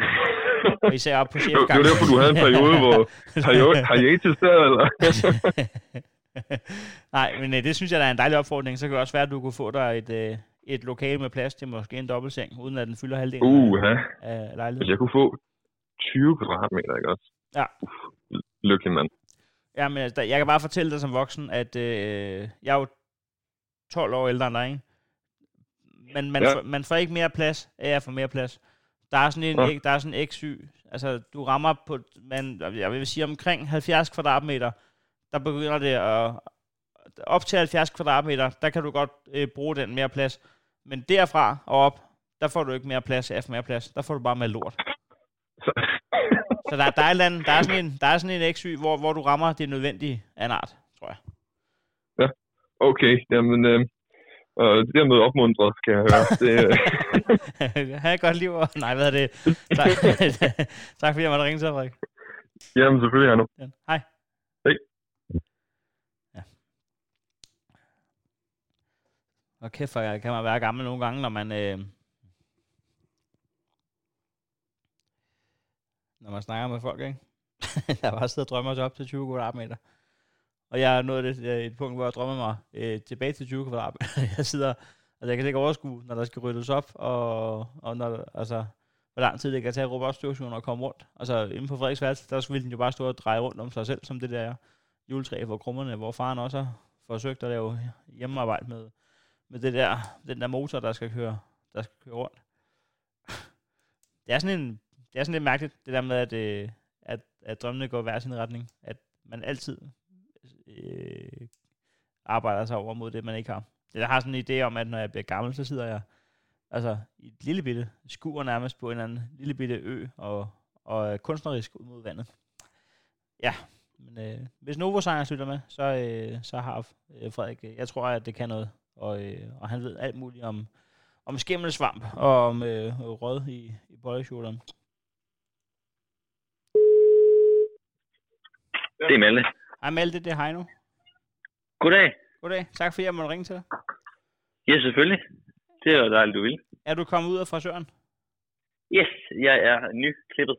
og især op på
var- det var derfor, du havde en periode, hvor hiatus der, eller?
Nej, men øh, det synes jeg, der er en dejlig opfordring. Så kan det også være, at du kunne få dig et, øh, et lokale med plads til måske en dobbeltseng, uden at den fylder halvdelen
Uh,
af, af
Hvis
lejligheden.
jeg kunne få 20 kvadratmeter, ikke også?
Ja.
Uff, lykkelig mand.
Ja, men altså, jeg kan bare fortælle dig som voksen, at øh, jeg er jo 12 år ældre end dig, ikke? Men man, ja. får, man får ikke mere plads af at få mere plads. Der er sådan en, ja. der er sådan en X-syg. Altså, du rammer på, man, jeg vil sige, omkring 70 kvadratmeter, der begynder det at, op til 70 kvadratmeter, der kan du godt øh, bruge den mere plads. Men derfra og op, der får du ikke mere plads af mere plads. Der får du bare mere lort. Så der, der, er, en, der, er sådan en, der er sådan en XY, hvor, hvor du rammer det nødvendige af en art, tror jeg.
Ja, okay. Jamen, øh, og det er med opmuntret, skal jeg høre. Det,
øh... ha' et godt liv. Nej, hvad er det? Tak, tak fordi jeg måtte ringe til, Frederik.
Jamen, selvfølgelig, Arno.
Ja. Hej.
Hej.
Ja. Og kæft, for kan man være gammel nogle gange, når man... Øh, når man snakker med folk, ikke? der bare sidder og drømmer sig op til 20 kvadratmeter. Og jeg er nået det, øh, et punkt, hvor jeg drømmer mig øh, tilbage til 20 kvadrat. jeg sidder, altså jeg kan ikke overskue, når der skal ryddes op, og, og når, altså, hvor lang tid det kan tage at råbe opstøvsugeren og komme rundt. Altså inde på Frederiksværelse, der ville den jo bare stå og dreje rundt om sig selv, som det der juletræ for krummerne, hvor faren også har forsøgt at lave hjemmearbejde med, med det der, den der motor, der skal køre, der skal køre rundt. Det er sådan en det er sådan lidt mærkeligt, det der med, at, øh, at, at drømmene går hver sin retning. At man altid øh, arbejder sig over mod det, man ikke har. Jeg har sådan en idé om, at når jeg bliver gammel, så sidder jeg altså, i et lille bitte skur nærmest på en eller anden lille bitte ø, og, og kunstnerisk ud mod vandet. Ja, men øh, hvis Novo Science slutter med, så, øh, så har øh, Frederik, øh, jeg tror, at det kan noget, og, øh, og han ved alt muligt om, om skimmelsvamp og om øh, rød i, i bollekjoleren.
Det er Malte.
Hej Malte, det er Heino.
Goddag.
Goddag. Tak fordi jeg måtte ringe til dig.
Ja, selvfølgelig. Det er jo dejligt, du vil.
Er du kommet ud af frisøren?
Yes, jeg er nyklippet.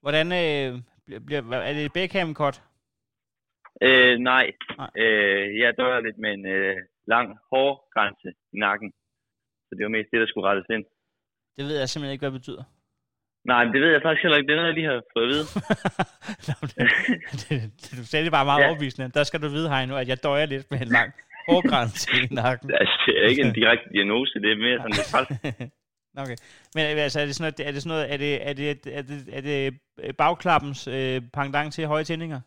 Hvordan øh, bliver, er det et Beckham cut?
Øh, nej. nej. Øh, jeg dør lidt med en øh, lang hårgrænse i nakken. Så det var mest det, der skulle rettes ind.
Det ved jeg simpelthen ikke, hvad det betyder.
Nej, det ved jeg faktisk heller ikke. Det er noget, jeg lige har fået at vide.
det, det, det, du sagde det bare meget ja. overbevisende. Der skal du vide, Heino, at jeg døjer lidt med en lang hårgrænse i nakken.
Altså, det er ikke en direkte diagnose. Det er mere sådan lidt træls.
Okay. Men altså, er det sådan noget, er det, sådan noget, er det, er det, er det, er det bagklappens øh, pangdang til høje tændinger?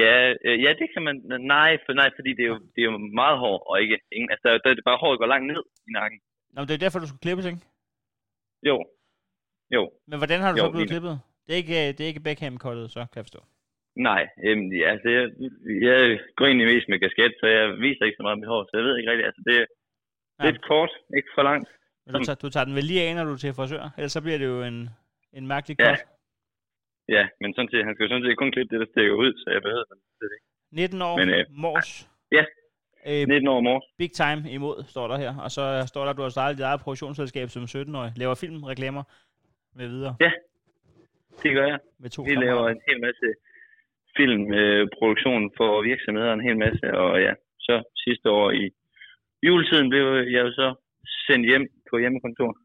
Ja, øh, ja, det kan man. Nej, for, nej, fordi det er jo, det er jo meget hård, og ikke ingen. Altså, der er det bare hårdt går langt ned i nakken.
Nå, men det er derfor, du skulle klippes, ikke?
Jo, jo.
Men hvordan har du jo, så blevet klippet? Det er ikke, det er ikke beckham kottet så kan jeg forstå.
Nej, øhm, ja, altså, jeg, jeg går egentlig mest med kasket, så jeg viser ikke så meget mit hår, så jeg ved ikke rigtigt. Altså, det er ja. lidt kort, ikke for langt.
Men du, tager, du tager den vel lige af, når du er til frisør? Ellers så bliver det jo en, en mærkelig kort.
Ja. ja, men sådan set, han skal jo sådan set kun klippe det, der stikker ud, så jeg behøver det ikke.
19 år, men, øh, mors.
Ja, øh, 19 år mors.
Big time imod, står der her. Og så står der, at du har startet dit eget produktionsselskab som 17-årig. Laver filmreklamer med videre?
Ja, det gør jeg.
Med to
Vi laver en hel masse filmproduktion øh, for virksomheder, en hel masse, og ja, så sidste år i juletiden blev jeg jo så sendt hjem på hjemmekontor.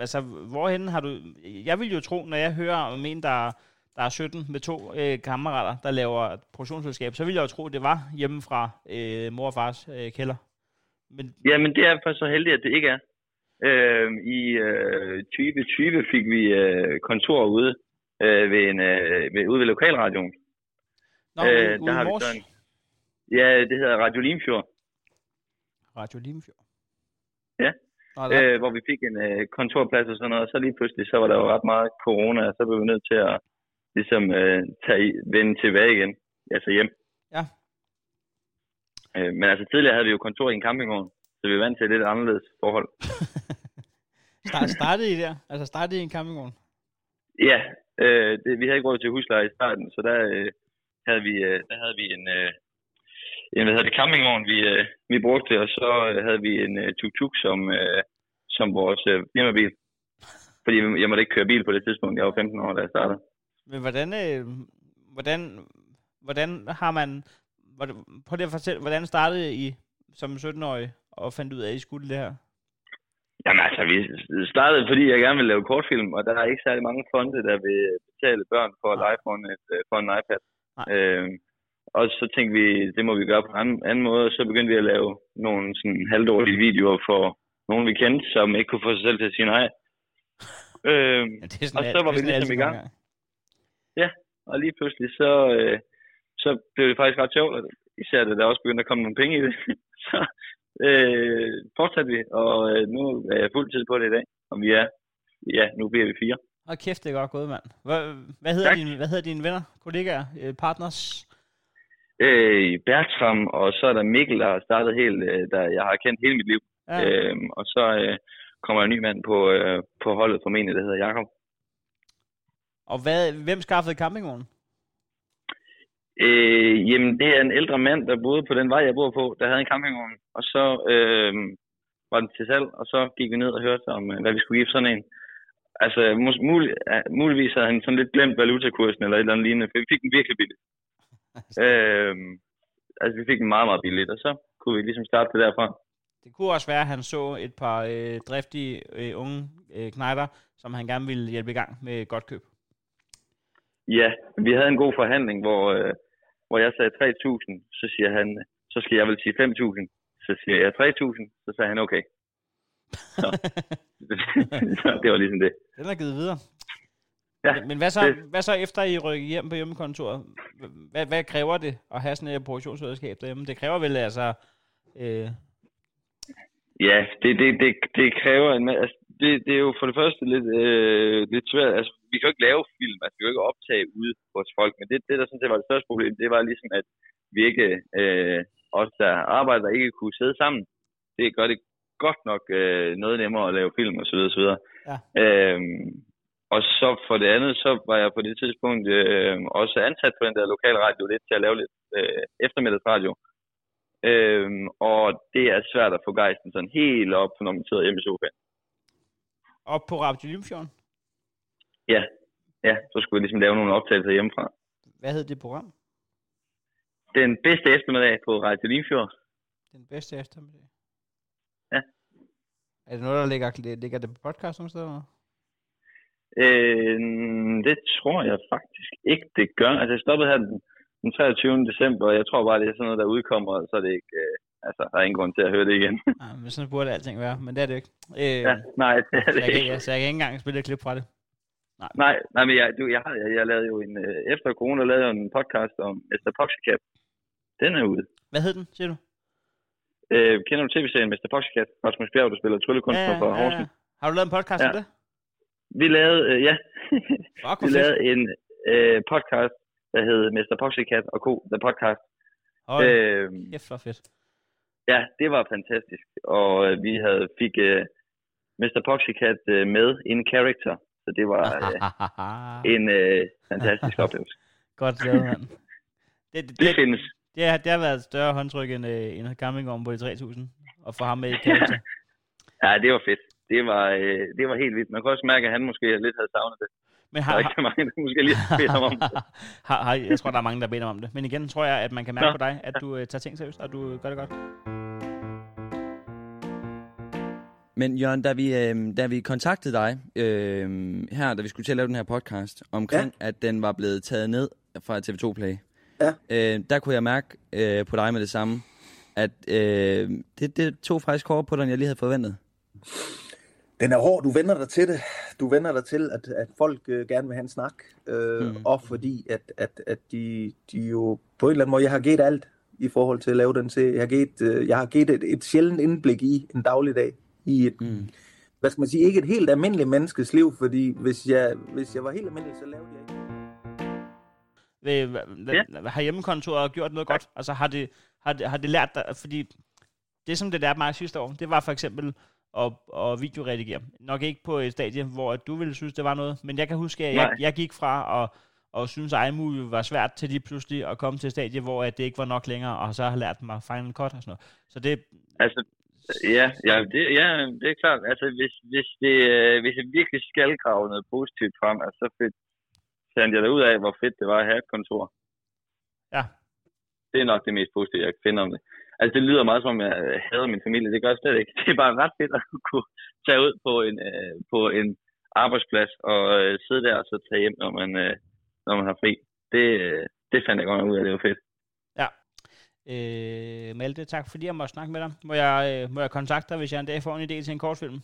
Altså, hvorhen har du... Jeg vil jo tro, når jeg hører om en, der, der er 17 med to øh, kammerater, der laver produktionsselskab, så vil jeg jo tro, at det var hjemme fra øh, mor og fars øh, kælder.
Men... Ja, men det er faktisk så heldigt, at det ikke er. Øh, I øh, 2020 fik vi øh, kontor ude øh, ved en, øh, ved, ude ved lokalradioen.
Nå, øh, ude der har vi sådan,
Ja, det hedder Radio Limfjord.
Radio Limfjord?
Ja. Nå, øh, hvor vi fik en øh, kontorplads og sådan noget, og så lige pludselig, så var der jo ret meget corona, og så blev vi nødt til at ligesom øh, tage, vende tilbage igen, altså hjem.
Ja.
Øh, men altså tidligere havde vi jo kontor i en campingvogn, så vi er vant til et lidt anderledes forhold.
Start, startede I der? Altså startede I en campingvogn?
Ja, øh, det, vi havde ikke råd til husleje i starten, så der øh, havde vi, øh, der havde vi en, øh, en hvad hedder det, campingvogn, vi, øh, vi brugte, og så øh, havde vi en øh, tuk-tuk som, øh, som vores øh, firmabil. Fordi jeg måtte ikke køre bil på det tidspunkt. Jeg var 15 år, da jeg startede.
Men hvordan, øh, hvordan, hvordan har man... Prøv lige at fortælle, hvordan startede I som 17-årig og fandt ud af, at I skulle det her?
Jamen altså, vi startede, fordi jeg gerne vil lave kortfilm, og der er ikke særlig mange fonde, der vil betale børn for at lege for en, et, for en iPad. Øh, og så tænkte vi, det må vi gøre på en anden, anden måde, og så begyndte vi at lave nogle sådan halvdårlige videoer for nogen, vi kendte, som ikke kunne få sig selv til at sige nej. Øh, ja, sådan, og så var vi ligesom i gang. Ja, og lige pludselig så, øh, så blev det faktisk ret sjovt, især da der også begyndte at komme nogle penge i det. så øh, fortsatte vi, og øh, nu er jeg fuld tid på det i dag, og vi er, ja, nu bliver vi fire.
Og kæft, det er godt gået, mand. Hvad, hvad, hedder, dine, hvad hedder dine venner, kollegaer, øh, partners?
Øh, Bertram, og så er der Mikkel, der har startet helt, øh, der jeg har kendt hele mit liv. Ja. Øh, og så øh, kommer en ny mand på, øh, på holdet formentlig, der hedder Jakob.
Og hvad, hvem skaffede campingvognen?
Øh, jamen, det er en ældre mand, der boede på den vej, jeg bor på, der havde en campingvogn. Og så øh, var den til salg, og så gik vi ned og hørte om, øh, hvad vi skulle give sådan en. Altså, mul- muligvis havde han sådan lidt glemt valutakursen eller et eller andet lignende, for vi fik den virkelig billigt. øh, altså, vi fik den meget, meget billigt, og så kunne vi ligesom starte det derfra.
Det kunne også være, at han så et par øh, driftige øh, unge øh, knejder, som han gerne ville hjælpe i gang med godt køb.
Ja, vi havde en god forhandling, hvor, øh, hvor jeg sagde 3.000, så siger han, så skal jeg vel sige 5.000. Så siger jeg 3.000, så sagde han okay. Så, det var ligesom det.
Den er givet videre. Ja, men hvad så, det, hvad så efter I rykker hjem på hjemmekontoret? Hvad, hvad kræver det at have sådan et produktionsredskab derhjemme? Det kræver vel altså... Øh...
Ja, det, det, det, det kræver en. Altså, det, det er jo for det første lidt, øh, lidt svært. Altså, vi kan jo ikke lave film, altså vi kan jo ikke optage ude hos folk, men det, det der sådan set var det største problem, det var ligesom, at vi ikke, øh, os der arbejder, ikke kunne sidde sammen. Det gør det godt nok øh, noget nemmere at lave film og så videre, så videre. Ja. Øhm, og så for det andet, så var jeg på det tidspunkt øh, også ansat på den der lokale radio lidt til at lave lidt øh, eftermiddagsradio. Øhm, og det er svært at få gejsten sådan helt op, når man sidder hjemme i sofaen.
Op på Radio Limfjorden?
Ja. ja, så skulle jeg ligesom lave nogle optagelser hjemmefra.
Hvad hed det program?
Den bedste eftermiddag på Radio Limfjord.
Den bedste eftermiddag?
Ja.
Er det noget, der ligger, ligger det på podcast nogle steder?
Øh, det tror jeg faktisk ikke, det gør. Altså, jeg stoppede her den, den 23. december, og jeg tror bare, det er sådan noget, der udkommer, og så er det ikke... Øh, altså, der er ingen grund til at høre det igen.
nej, men sådan burde alting være, men det er det ikke. Øh,
ja, nej, det er det
så jeg,
ikke.
Jeg, så jeg kan ikke engang spille et klip fra det.
Nej, nej, nej men jeg, du, jeg, jeg, jeg lavede jo en... Øh, efter corona lavede jeg en podcast om Mr. Poxycat. Den er ude.
Hvad hed den, siger du?
Øh, kender du tv-serien Mr. Poxycat? Rasmus Bjerg, der spiller tryllekunstner ja, ja, fra Horsens. Ja, ja.
Har du lavet en podcast ja. om det?
Vi lavede, øh, ja. Fuck, vi lavede en øh, podcast, der hed Mr. Poxycat og Co. The Podcast.
Hold, øh, kæft, for fedt.
Ja, det var fantastisk. Og øh, vi havde fik øh, Mr. Poxycat øh, med in character. Så det var øh, en øh, fantastisk oplevelse.
Godt lavet, mand.
Det, det, det, det findes.
Det, har, det har været et større håndtryk end øh, en campingvogn på de 3.000. Og få ham med i character.
ja, det var fedt. Det var, øh, det var helt vildt. Man kan også mærke, at han måske lidt havde savnet det. Men har, der er ikke mange, der måske lige ham om det.
har, har, jeg tror, der er mange, der beder om det. Men igen tror jeg, at man kan mærke Nå. på dig, at du øh, tager ting seriøst, og du gør det godt.
Men Jørgen, da vi, øh, da vi kontaktede dig øh, her, da vi skulle til at lave den her podcast, omkring ja. at den var blevet taget ned fra TV2 Play,
ja.
øh, der kunne jeg mærke øh, på dig med det samme, at øh, det, det tog faktisk hårdere på dig, end jeg lige havde forventet.
Den er hård, du vender dig til det. Du vender dig til, at, at folk øh, gerne vil have en snak. Øh, mm. Og fordi, at, at, at de, de jo på en eller anden måde, jeg har givet alt i forhold til at lave den til. Jeg har givet, øh, jeg har givet et, et sjældent indblik i en dagligdag. I et, mm. hvad skal man sige, ikke et helt almindeligt menneskes liv, fordi hvis jeg, hvis jeg var helt almindelig, så lavede jeg
ikke. ja. Har hjemmekontoret gjort noget godt? Altså har det, har det, har det lært dig, fordi det som det lærte mig sidste år, det var for eksempel og, og videoredigere. Nok ikke på et stadie, hvor du ville synes, det var noget, men jeg kan huske, at jeg, jeg gik fra at og synes, at iMovie var svært til lige pludselig at komme til et stadie, hvor at det ikke var nok længere, og så har lært mig Final Cut og sådan noget. Så det...
Altså, ja, ja, det, ja, det er klart. Altså, hvis, hvis, det, øh, hvis jeg virkelig skal grave noget positivt frem, altså, så fedt, fandt jeg da ud af, hvor fedt det var at have et kontor.
Ja.
Det er nok det mest positive, jeg kan finde om det. Altså, det lyder meget som, jeg hader min familie. Det gør jeg slet ikke. Det er bare ret fedt at kunne, tage ud på en, øh, på en arbejdsplads og øh, sidde der og så tage hjem, når man, øh, når man har fri. Det, øh, det fandt jeg godt ud af, det var fedt.
Øh, Malte, tak fordi jeg måtte snakke med dig. Må jeg, øh, må jeg kontakte dig, hvis jeg en dag får en idé til en kortfilm?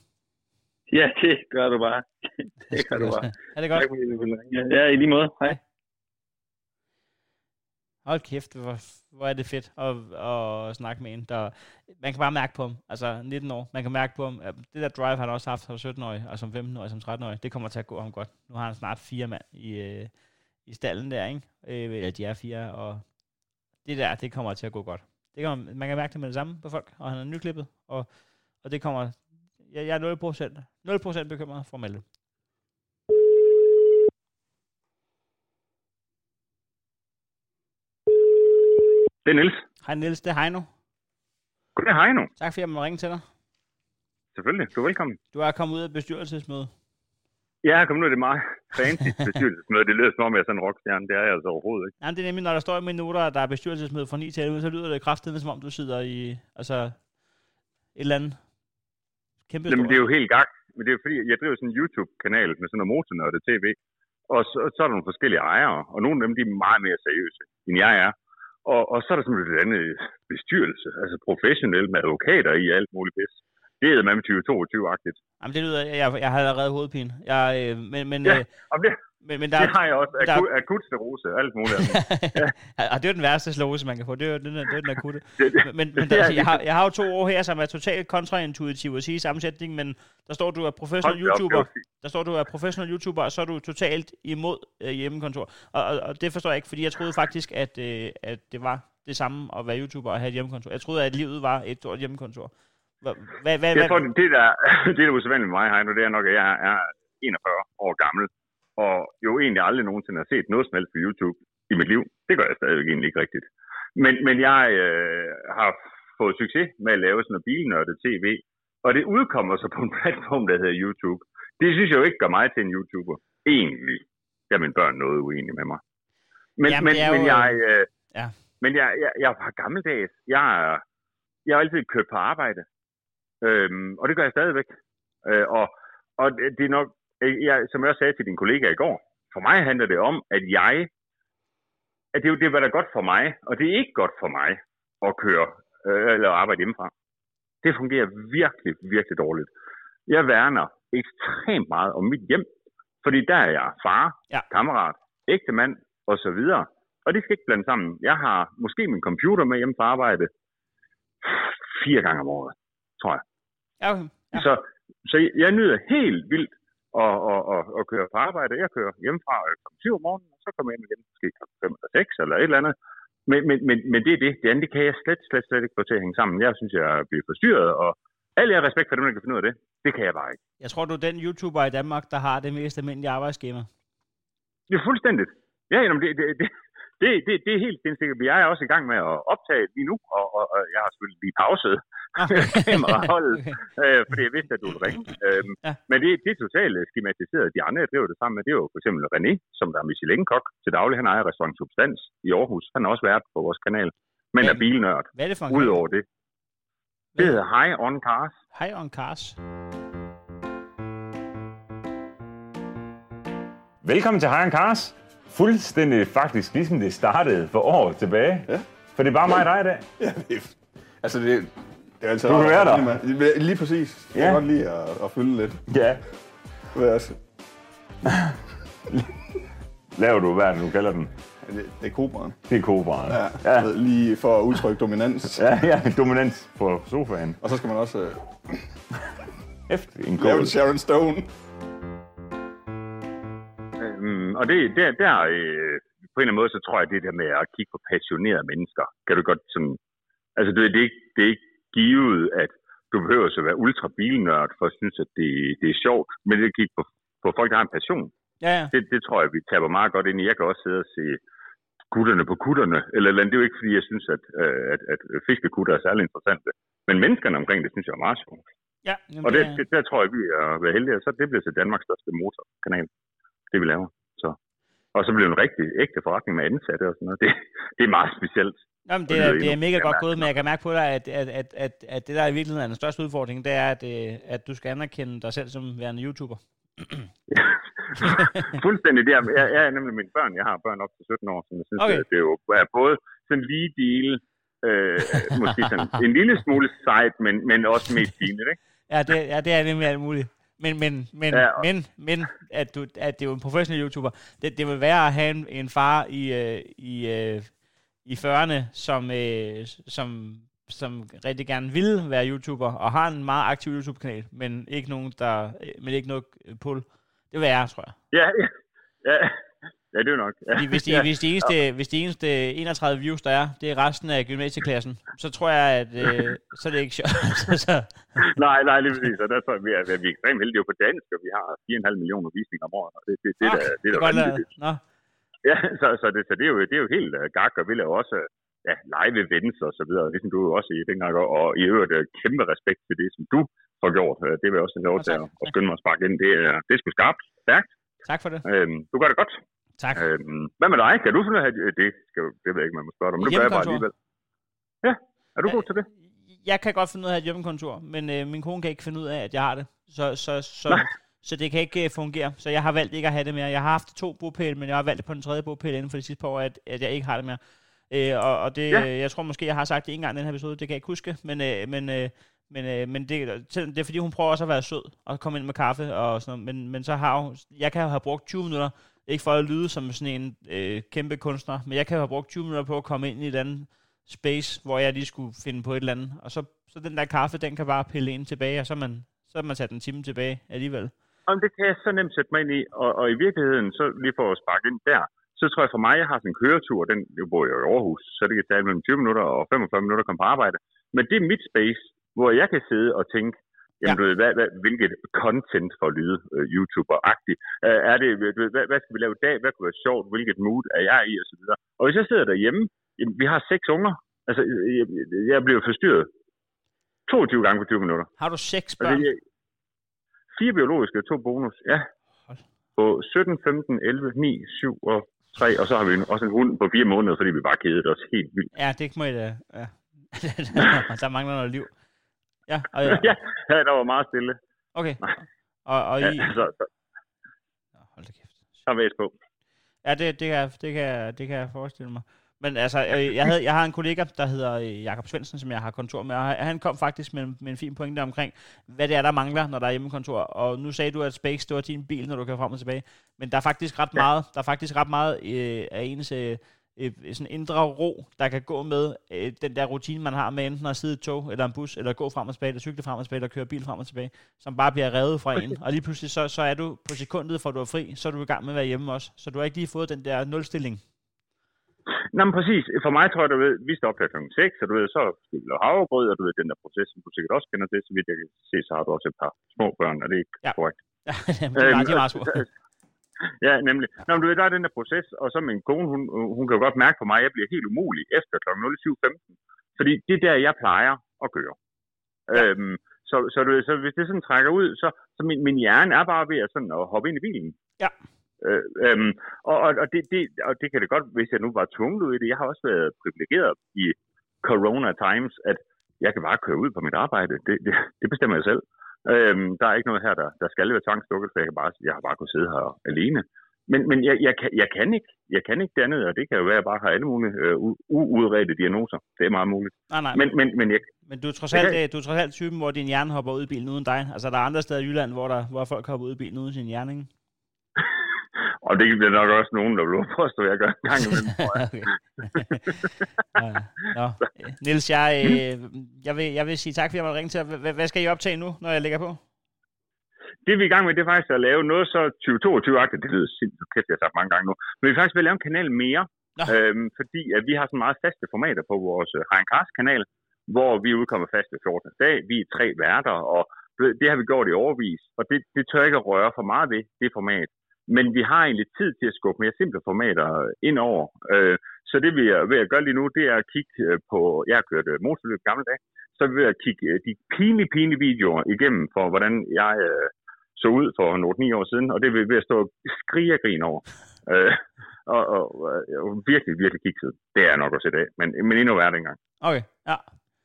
Ja, det gør du bare. det gør du bare.
Er det godt?
Tak, fordi. Ja, i lige måde. Hej.
Hold kæft, hvor, hvor er det fedt at, at snakke med en. Der, man kan bare mærke på ham, altså 19 år, man kan mærke på ham, at det der drive, han også haft som 17-årig, og som 15-årig, som 13-årig, det kommer til at gå ham godt. Nu har han snart fire mand i, øh, i stallen der, ikke? Øh, eller de er fire, og det der, det kommer til at gå godt. Det kan man, man kan mærke det med det samme på folk, og han er nyklippet, og, og det kommer, jeg, jeg er 0%, 0% bekymret for Malte.
Det er Niels.
Hej Niels, det er Heino.
Goddag Heino.
Tak fordi jeg må ringe til dig.
Selvfølgelig, du er velkommen.
Du er kommet ud af bestyrelsesmøde.
Ja, er ud af det meget fancy bestyrelsesmøde. Det lyder som om, jeg er sådan en rockstjerne. Det er jeg altså overhovedet ikke.
Jamen, det er nemlig, når der står i mine noter, at der er bestyrelsesmøde fra 9 til 11, så lyder det kraftigt, som om du sidder i altså, et eller andet kæmpe
Jamen, det er jo helt gagt. Men det er fordi, jeg driver sådan en YouTube-kanal med sådan noget motornørdet tv. Og så, så er der nogle forskellige ejere, og nogle af dem, de er meget mere seriøse, end jeg er. Og, og så er der simpelthen et andet bestyrelse, altså professionelle med advokater i alt muligt bedst. Det er med 2022-agtigt.
Jamen det lyder, jeg, jeg har allerede hovedpine. Jeg, øh, men, men,
ja,
øh,
det,
men, men der,
det har jeg også. Der, akut sterose, alt muligt.
ja. ja. det er den værste slåse, man kan få. Det er, den, det er den akutte. men men der, altså, jeg, har, jeg har jo to år her, som er totalt kontraintuitiv at sige sammensætning, men der står, du er professionel YouTuber. Der står, du er professionel YouTuber, og så er du totalt imod øh, hjemmekontor. Og, og, og, det forstår jeg ikke, fordi jeg troede faktisk, at, øh, at det var det samme at være YouTuber og have et hjemmekontor. Jeg troede, at livet var et stort hjemmekontor. Hvad, hvad,
jeg tror, det der, det der er usædvanligt med mig, Heino, det er nok, at jeg er 41 år gammel, og jo egentlig aldrig nogensinde har set noget som helst på YouTube i mit liv. Det gør jeg stadigvæk egentlig ikke rigtigt. Men, men jeg øh, har fået succes med at lave sådan noget bilnørdet tv, og det udkommer så på en platform, der hedder YouTube. Det synes jeg jo ikke gør mig til en YouTuber. Egentlig. Der er mine børn noget uenige med mig. Men,
Jamen,
men,
jo...
men jeg... Øh,
ja.
Men jeg, jeg, jeg er gammeldags. Jeg, jeg har altid kørt på arbejde. Øhm, og det gør jeg stadigvæk. Øh, og, og det er nok, jeg, som jeg også sagde til din kollega i går, for mig handler det om, at jeg, at det, det var da godt for mig, og det er ikke godt for mig at køre øh, eller arbejde hjemmefra. Det fungerer virkelig, virkelig dårligt. Jeg værner ekstremt meget om mit hjem, fordi der er jeg far,
ja.
kammerat, ægtemand og så videre. Og det skal ikke blande sammen. Jeg har måske min computer med hjemme på arbejde fire gange om året, tror jeg.
Okay. Ja.
Så, så jeg nyder helt vildt at, at, at, at køre på arbejde. Jeg kører hjemmefra kl. 7 om morgenen, og så kommer jeg hjem igen måske kl. 5 eller 6 eller et eller andet. Men, men, men, men det er det. Det andet det kan jeg slet, slet, slet ikke få til at hænge sammen. Jeg synes, jeg bliver forstyrret, og alle jeg respekt for dem, der kan finde ud af det. Det kan jeg bare ikke.
Jeg tror, du er den YouTuber i Danmark, der har det mest almindelige arbejdsskema.
Det er fuldstændigt. Ja, jamen, det, det, det, det, det, det er helt sikkert. Jeg er også i gang med at optage lige nu, og, og, og jeg har selvfølgelig lige pauset okay. kameraholdet, øh, fordi jeg vidste, at du ville ringe. Øhm,
ja.
Men det, det er totalt skematiseret. De andre, det er jo det samme med. Det er jo for eksempel René, som der er Michelin-kok til daglig. Han ejer restaurant Substans i Aarhus. Han har også været på vores kanal. Men
Hvad-
er bilnørd.
Hvad er det for en
Udover det. Det hedder High on Cars.
Hej on Cars.
Velkommen til High Cars. Fuldstændig faktisk ligesom det startede for år tilbage. Ja. For det er bare mig og dig i dag.
Ja, det er, altså det, det er altid
Du kan være der.
med. Lige præcis. Jeg
Ja.
kan godt lide at, at følge lidt.
Ja.
Hvad er det?
Laver du, hvad er det, du kalder den?
Det, det er kobraen.
Det er kobraen.
Ja, ja. Lige for at udtrykke dominans.
Ja, ja, dominans på sofaen.
Og så skal man også øh,
Efter en
lave
kål.
en Sharon Stone.
Øhm, og det, der, der øh, på en eller anden måde, så tror jeg, det der med at kigge på passionerede mennesker, kan du godt sådan... Altså, det, det, er ikke, det er ikke givet, at du behøver så være ultra bilnørd for at synes, at det, det er sjovt. Men det at kigge på, på folk, der har en passion.
Ja, ja.
Det, det tror jeg, vi taber meget godt ind i. Jeg kan også sidde og se gutterne på kutterne. Eller, eller det er jo ikke, fordi jeg synes, at, øh, at, at fiskekutter er særlig interessante. Men menneskerne omkring det, synes jeg er meget sjovt.
Ja, jamen,
Og det, det, der tror jeg, vi er heldige. Og så det bliver så Danmarks største motorkanal, det vi laver. Og så blev det en rigtig ægte forretning med ansatte og sådan noget. Det, det er meget specielt.
Jamen, det, er, det er mega godt gået, men jeg kan mærke på dig, at, at, at, at, at det der i virkeligheden er den største udfordring, det er, at, øh, at du skal anerkende dig selv som værende YouTuber.
Fuldstændig der. Jeg, jeg er nemlig mine børn. Jeg har børn op til 17 år, som jeg synes,
Okay.
det er jo er både sådan lige dele, øh, måske sådan en lille smule sejt, men, men også mest pinligt, ikke?
Ja, det, ja, det er nemlig alt muligt. Men, men, men,
Ja, og-
men, men at, du, at det er jo en professionel YouTuber. Det, det vil være at have en, en far i, øh, i, øh, i 40'erne, som, øh, som, som rigtig gerne vil være YouTuber, og har en meget aktiv YouTube-kanal, men ikke nogen, der, øh, men ikke noget øh, pull. Det vil jeg, tror jeg.
Ja, ja. ja. Ja, det er nok. Ja.
Hvis de,
ja.
hvis, de eneste, hvis de eneste 31 views, der er, det er resten af gymnasieklassen, så tror jeg, at øh, så er det ikke sjovt. så,
Nej, nej, lige præcis. Og der tror jeg, vi er, vi er ekstremt heldige på dansk, og vi har 4,5 millioner visninger om året. Og det, det, det,
Ah,
det, det, det,
det
vanvittigt.
Nå.
Ja, så, så, det, så det, er jo, det er jo helt uh, gak, og vi laver også uh, ja, live events og så videre, ligesom du jo også i dengang, og, og i øvrigt uh, kæmpe respekt til det, som du har gjort. Uh, det vil jeg også have lov til at, at skynde mig at sparke ind. Det, er det er sgu skarpt, stærkt.
Tak for det.
Øhm, du gør det godt.
Tak.
Øhm, hvad med dig? Kan du finde at- det? Skal, det ved jeg ikke, man må spørge dig, men nu gør jeg bare alligevel. Ja, er du god til det?
jeg kan godt finde ud af at have et hjemmekontor, men øh, min kone kan ikke finde ud af, at jeg har det. Så, så, så, så det kan ikke øh, fungere. Så jeg har valgt ikke at have det mere. Jeg har haft to bopæl, men jeg har valgt det på den tredje bopæl inden for de sidste par år, at, at jeg ikke har det mere. Øh, og, og det,
Ja.
ja. jeg tror måske, jeg har sagt det en gang i den her episode, det kan jeg ikke huske, men, øh, men, øh, men, øh, men det, det er fordi, hun prøver også at være sød og komme ind med kaffe og sådan noget, men, men så har hun, jeg kan jo have brugt 20 minutter, ikke for at lyde som sådan en øh, kæmpe kunstner, men jeg kan have brugt 20 minutter på at komme ind i et eller andet space, hvor jeg lige skulle finde på et eller andet, og så, så den der kaffe, den kan bare pille ind tilbage, og så er man, så er man sat en time tilbage alligevel.
Jamen, det kan jeg så nemt sætte mig ind i, og, og i virkeligheden, så lige for at sparke ind der, så tror jeg for mig, jeg har sådan en køretur, den, jeg bor jo i Aarhus, så det kan tage mellem 20 minutter og 45 minutter at komme på arbejde. Men det er mit space, hvor jeg kan sidde og tænke, jamen, ja. du ved, hvad, hvad, hvilket content for lyde uh, YouTuber-agtigt. Uh, er det, du ved, hvad, hvad, skal vi lave i dag? Hvad kunne være sjovt? Hvilket mood er jeg i? Og så videre. Og hvis jeg sidder derhjemme, jamen, vi har seks unger. Altså, jeg, jeg bliver forstyrret 22 gange på 20 minutter.
Har du seks børn?
det, er- fire biologiske og to bonus, ja. På 17, 15, 11, 9, 7 og 3, og så har vi også en hund på fire måneder, fordi vi bare kedede os helt vildt.
Ja, det må jeg da. Ja. der mangler noget liv. Ja, og,
ja, ja, der var meget stille.
Okay. Og, og
Ja,
I,
så, så,
hold da kæft.
så væs på.
Ja, det, det, kan, det, kan, det kan jeg forestille mig. Men altså, øh, jeg, havde, jeg har en kollega, der hedder øh, Jakob Svendsen, som jeg har kontor med, og han kom faktisk med, en- med en fin pointe omkring, hvad det er, der mangler, når der er hjemmekontor. Og nu sagde du, at Space, det var din bil, når du kører frem og tilbage. Men der er faktisk ret
Ja.
meget, der er faktisk ret meget øh, af ens øh, øh, sådan indre ro, der kan gå med øh, den der rutine, man har med enten at sidde i et tog, eller en bus, eller gå frem og tilbage, eller cykle frem og tilbage, eller køre bil frem og tilbage, som bare bliver revet fra en. Og lige pludselig, så, så er du på sekundet, for du er fri, så er du i gang med at være hjemme også. Så du har ikke lige fået den der nulstilling.
Nå, men præcis. For mig tror jeg, du ved, vi står op kl. 6, og du ved, så skal vi lave havregrød, og du ved, den der proces, som du sikkert også kender til, så vidt jeg kan se, så har du også et par små børn, er det ikke
Ja.
korrekt?
Ja, de er meget, de er meget små.
Ja, nemlig. Nå, men du ved, der er den der proces, og så min kone, hun, hun kan jo godt mærke på mig, at jeg bliver helt umulig efter kl. 07.15. Fordi det er der, jeg plejer at køre. Ja. Øhm, så, så, du så hvis det sådan trækker ud, så, så min, min hjerne er bare ved at, sådan, at hoppe ind i bilen.
Ja.
Øh, øhm, og og, og, det, det, og det kan det godt, hvis jeg nu var tvunget ud i det. Jeg har også været privilegeret i corona times, at jeg kan bare køre ud på mit arbejde. Det, det, det bestemmer jeg selv. Øhm, der er ikke noget her, der, der skal være tvangsdukket, for jeg, kan bare, jeg har bare kunnet sidde her alene. Men, men jeg, jeg, kan, jeg, kan ikke, jeg kan ikke det andet, og det kan jo være, at jeg bare har alle mulige øh, uudredte diagnoser. Det er meget muligt.
Nej, nej.
Men, men, men jeg,
Men du er trods
Jeg
alt,
kan-
øh, du er trods alt typen, hvor din hjerne hopper ud i bilen uden dig. Altså, der er andre steder i Jylland, hvor, der, hvor folk hopper ud i bilen uden sin hjerne, ikke?
Og det bliver nok også nogen, der vil påstå, at jeg gør en gang imellem.
Ja. Nå. øh, Niels, jeg, øh, jeg, vil, jeg vil sige tak, fordi jeg måtte ringe til dig. Hvad, skal I optage nu, når jeg lægger på?
det vi er i gang med, det er faktisk at lave noget så 2022-agtigt. Det lyder sindssygt kæft, jeg har sagt mange gange nu. Men vi faktisk at lave en kanal mere. Øhm, fordi at vi har sådan meget faste formater på vores uh, Hein Cars kanal, hvor vi udkommer fast ved 14. dag. Vi er tre værter, og det har vi gjort i overvis. Og det, det tør jeg ikke at røre for meget ved, det format. Men vi har egentlig tid til at skubbe mere simple formater ind over. Øh, så det vi er ved at gøre lige nu, det er at kigge øh, på, jeg har kørt øh, motorløb i gamle dage, så er vi ved at kigge de pinlige, pinlige videoer igennem for, hvordan jeg så ud for 8-9 år siden, og det er vi ved at stå og skrige og grine over. Øh, og, og, og virkelig, virkelig kikset. Det er nok at sætte af, men, men endnu værre dengang.
Okay, ja.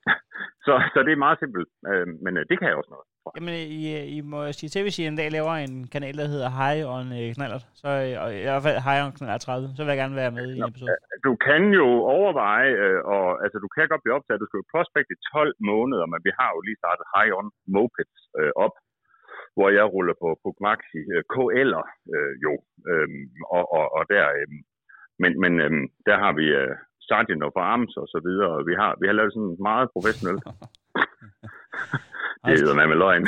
Så, så det er meget simpelt, øh, men det kan jeg også noget.
Jamen, I, I må sige til, hvis I en dag laver en kanal, der hedder High on øh, Knallert, så øh, og i hvert fald High on Knallert 30, så vil jeg gerne være med i en episode.
Du kan jo overveje, øh, og altså du kan godt blive optaget, du skal jo prospect i 12 måneder, men vi har jo lige startet High on Mopeds øh, op, hvor jeg ruller på, på Maxi øh, KL'er øh, jo, øh, og, og, og der, øh, men, men øh, der har vi øh, Sergeant of Arms og så videre, og vi har, vi har lavet sådan meget professionelt. det er med løgn.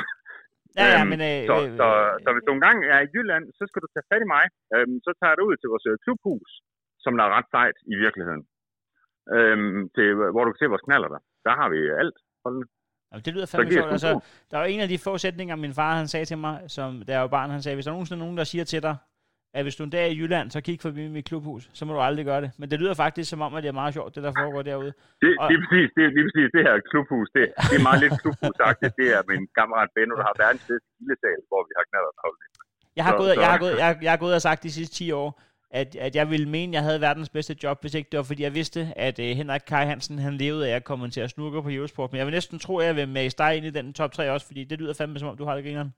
Ja, ja,
Øhm,
men... Øh,
så,
øh,
så, så hvis du engang er i Jylland, så skal du tage fat i mig. Øhm, så tager du ud til vores øh, klubhus, som der er ret sejt i virkeligheden. Øhm, til, hvor du kan se vores knaller der. Der har vi alt.
Jamen, det lyder fandme sjovt. Altså, der var en af de få sætninger, min far han sagde til mig, som da jeg var barn, han sagde, hvis der er nogensinde nogen, der siger til dig, at hvis du en dag er i Jylland, så kig forbi mit klubhus, så må du aldrig gøre det. Men det lyder faktisk som om, at det er meget sjovt, det der foregår derude.
Det,
Og-
det, er præcis, det, er lige præcis det her klubhus. Det, det er meget lidt klubhusagtigt. Det er min kammerat Benno, der har verdens bedste gildesal, hvor vi har knaller holdt.
Jeg har,
Så-
gået,
så-
jeg, har gået, jeg, jeg har gået og sagt de sidste 10 år, at, at jeg ville mene, at jeg havde verdens bedste job, hvis ikke det var, fordi jeg vidste, at uh, Henrik Kai Hansen, han levede af at kommentere snurker på Eurosport. Men jeg vil næsten tro, at jeg vil med dig ind i den top 3 også, fordi det lyder fandme som om, du har det grineren.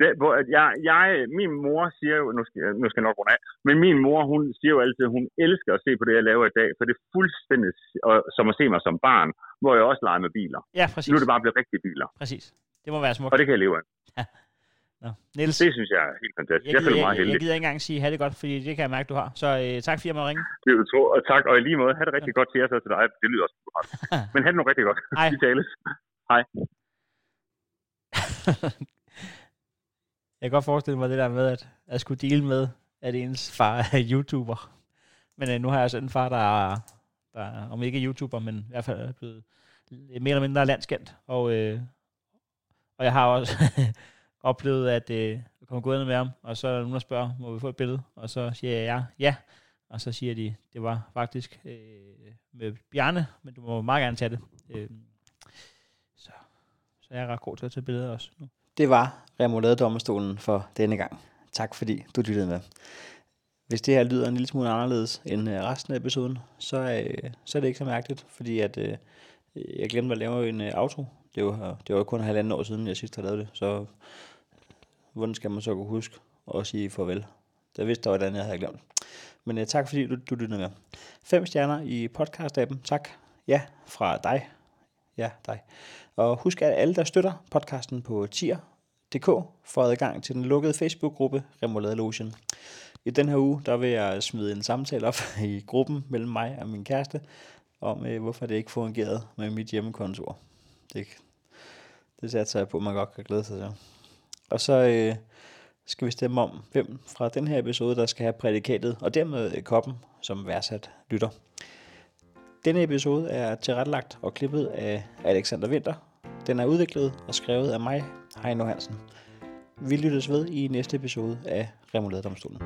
Det, hvor, at jeg, jeg, min mor siger jo, nu skal, nu skal jeg nok runde af, men min mor, hun siger jo altid, at hun elsker at se på det, jeg laver i dag, for det er fuldstændig og, som at se mig som barn, hvor jeg også leger med biler.
Ja, præcis.
Nu er det bare blevet rigtige biler.
Præcis. Det må være smukt.
Og det kan jeg leve af.
Nå, Niels.
Det synes jeg er helt fantastisk. Jeg, jeg føler mig meget
jeg, jeg
heldig.
gider ikke engang sige, have det godt, fordi det kan jeg mærke, du har. Så øh, tak fordi jeg måtte ringe.
Det jeg tro. Og tak, og i lige måde, have det rigtig godt til jer så til dig. Det lyder også godt. Men have det nu rigtig godt.
Hej.
Vi tales. Hej.
Jeg kan godt forestille mig det der med, at jeg skulle dele med, at ens far er YouTuber. Men øh, nu har jeg altså en far, der er, der er, om ikke er YouTuber, men i hvert fald er blevet mere eller mindre landskendt. Og, øh, og jeg har også oplevet, at øh, jeg kommer gående med ham, og så er der nogen, der spørger, må vi få et billede? Og så siger jeg ja, ja. Og så siger de, det var faktisk øh, med Bjarne, men du må meget gerne tage det. Øh, så, så jeg er ret god til at tage billeder også nu.
Det var Remouladedommerstolen for denne gang. Tak fordi du lyttede med. Hvis det her lyder en lille smule anderledes end øh, resten af episoden, så, øh, så er det ikke så mærkeligt, fordi at, øh, jeg glemte at lave en øh, outro. Det var, det var kun halvanden år siden, jeg sidst har lavet det, så hvordan skal man så kunne huske at sige farvel? Der vidste jeg, hvordan jeg havde glemt. Men øh, tak fordi du, du lyttede med. Fem stjerner i podcast-appen. Tak. Ja, fra dig. Ja, dig. Og husk, at alle, der støtter podcasten på tier.dk, får adgang til den lukkede Facebook-gruppe Remolade Lotion. I den her uge, der vil jeg smide en samtale op i gruppen mellem mig og min kæreste, om øh, hvorfor det ikke fungerede med mit hjemmekontor. Det, det satser jeg på, at man godt kan glæde sig til. Og så øh, skal vi stemme om, hvem fra den her episode, der skal have prædikatet, og dermed øh, koppen som værdsat lytter. Denne episode er tilrettelagt og klippet af Alexander Winter. Den er udviklet og skrevet af mig, Heino Hansen. Vi lyttes ved i næste episode af Remouladedomstolen.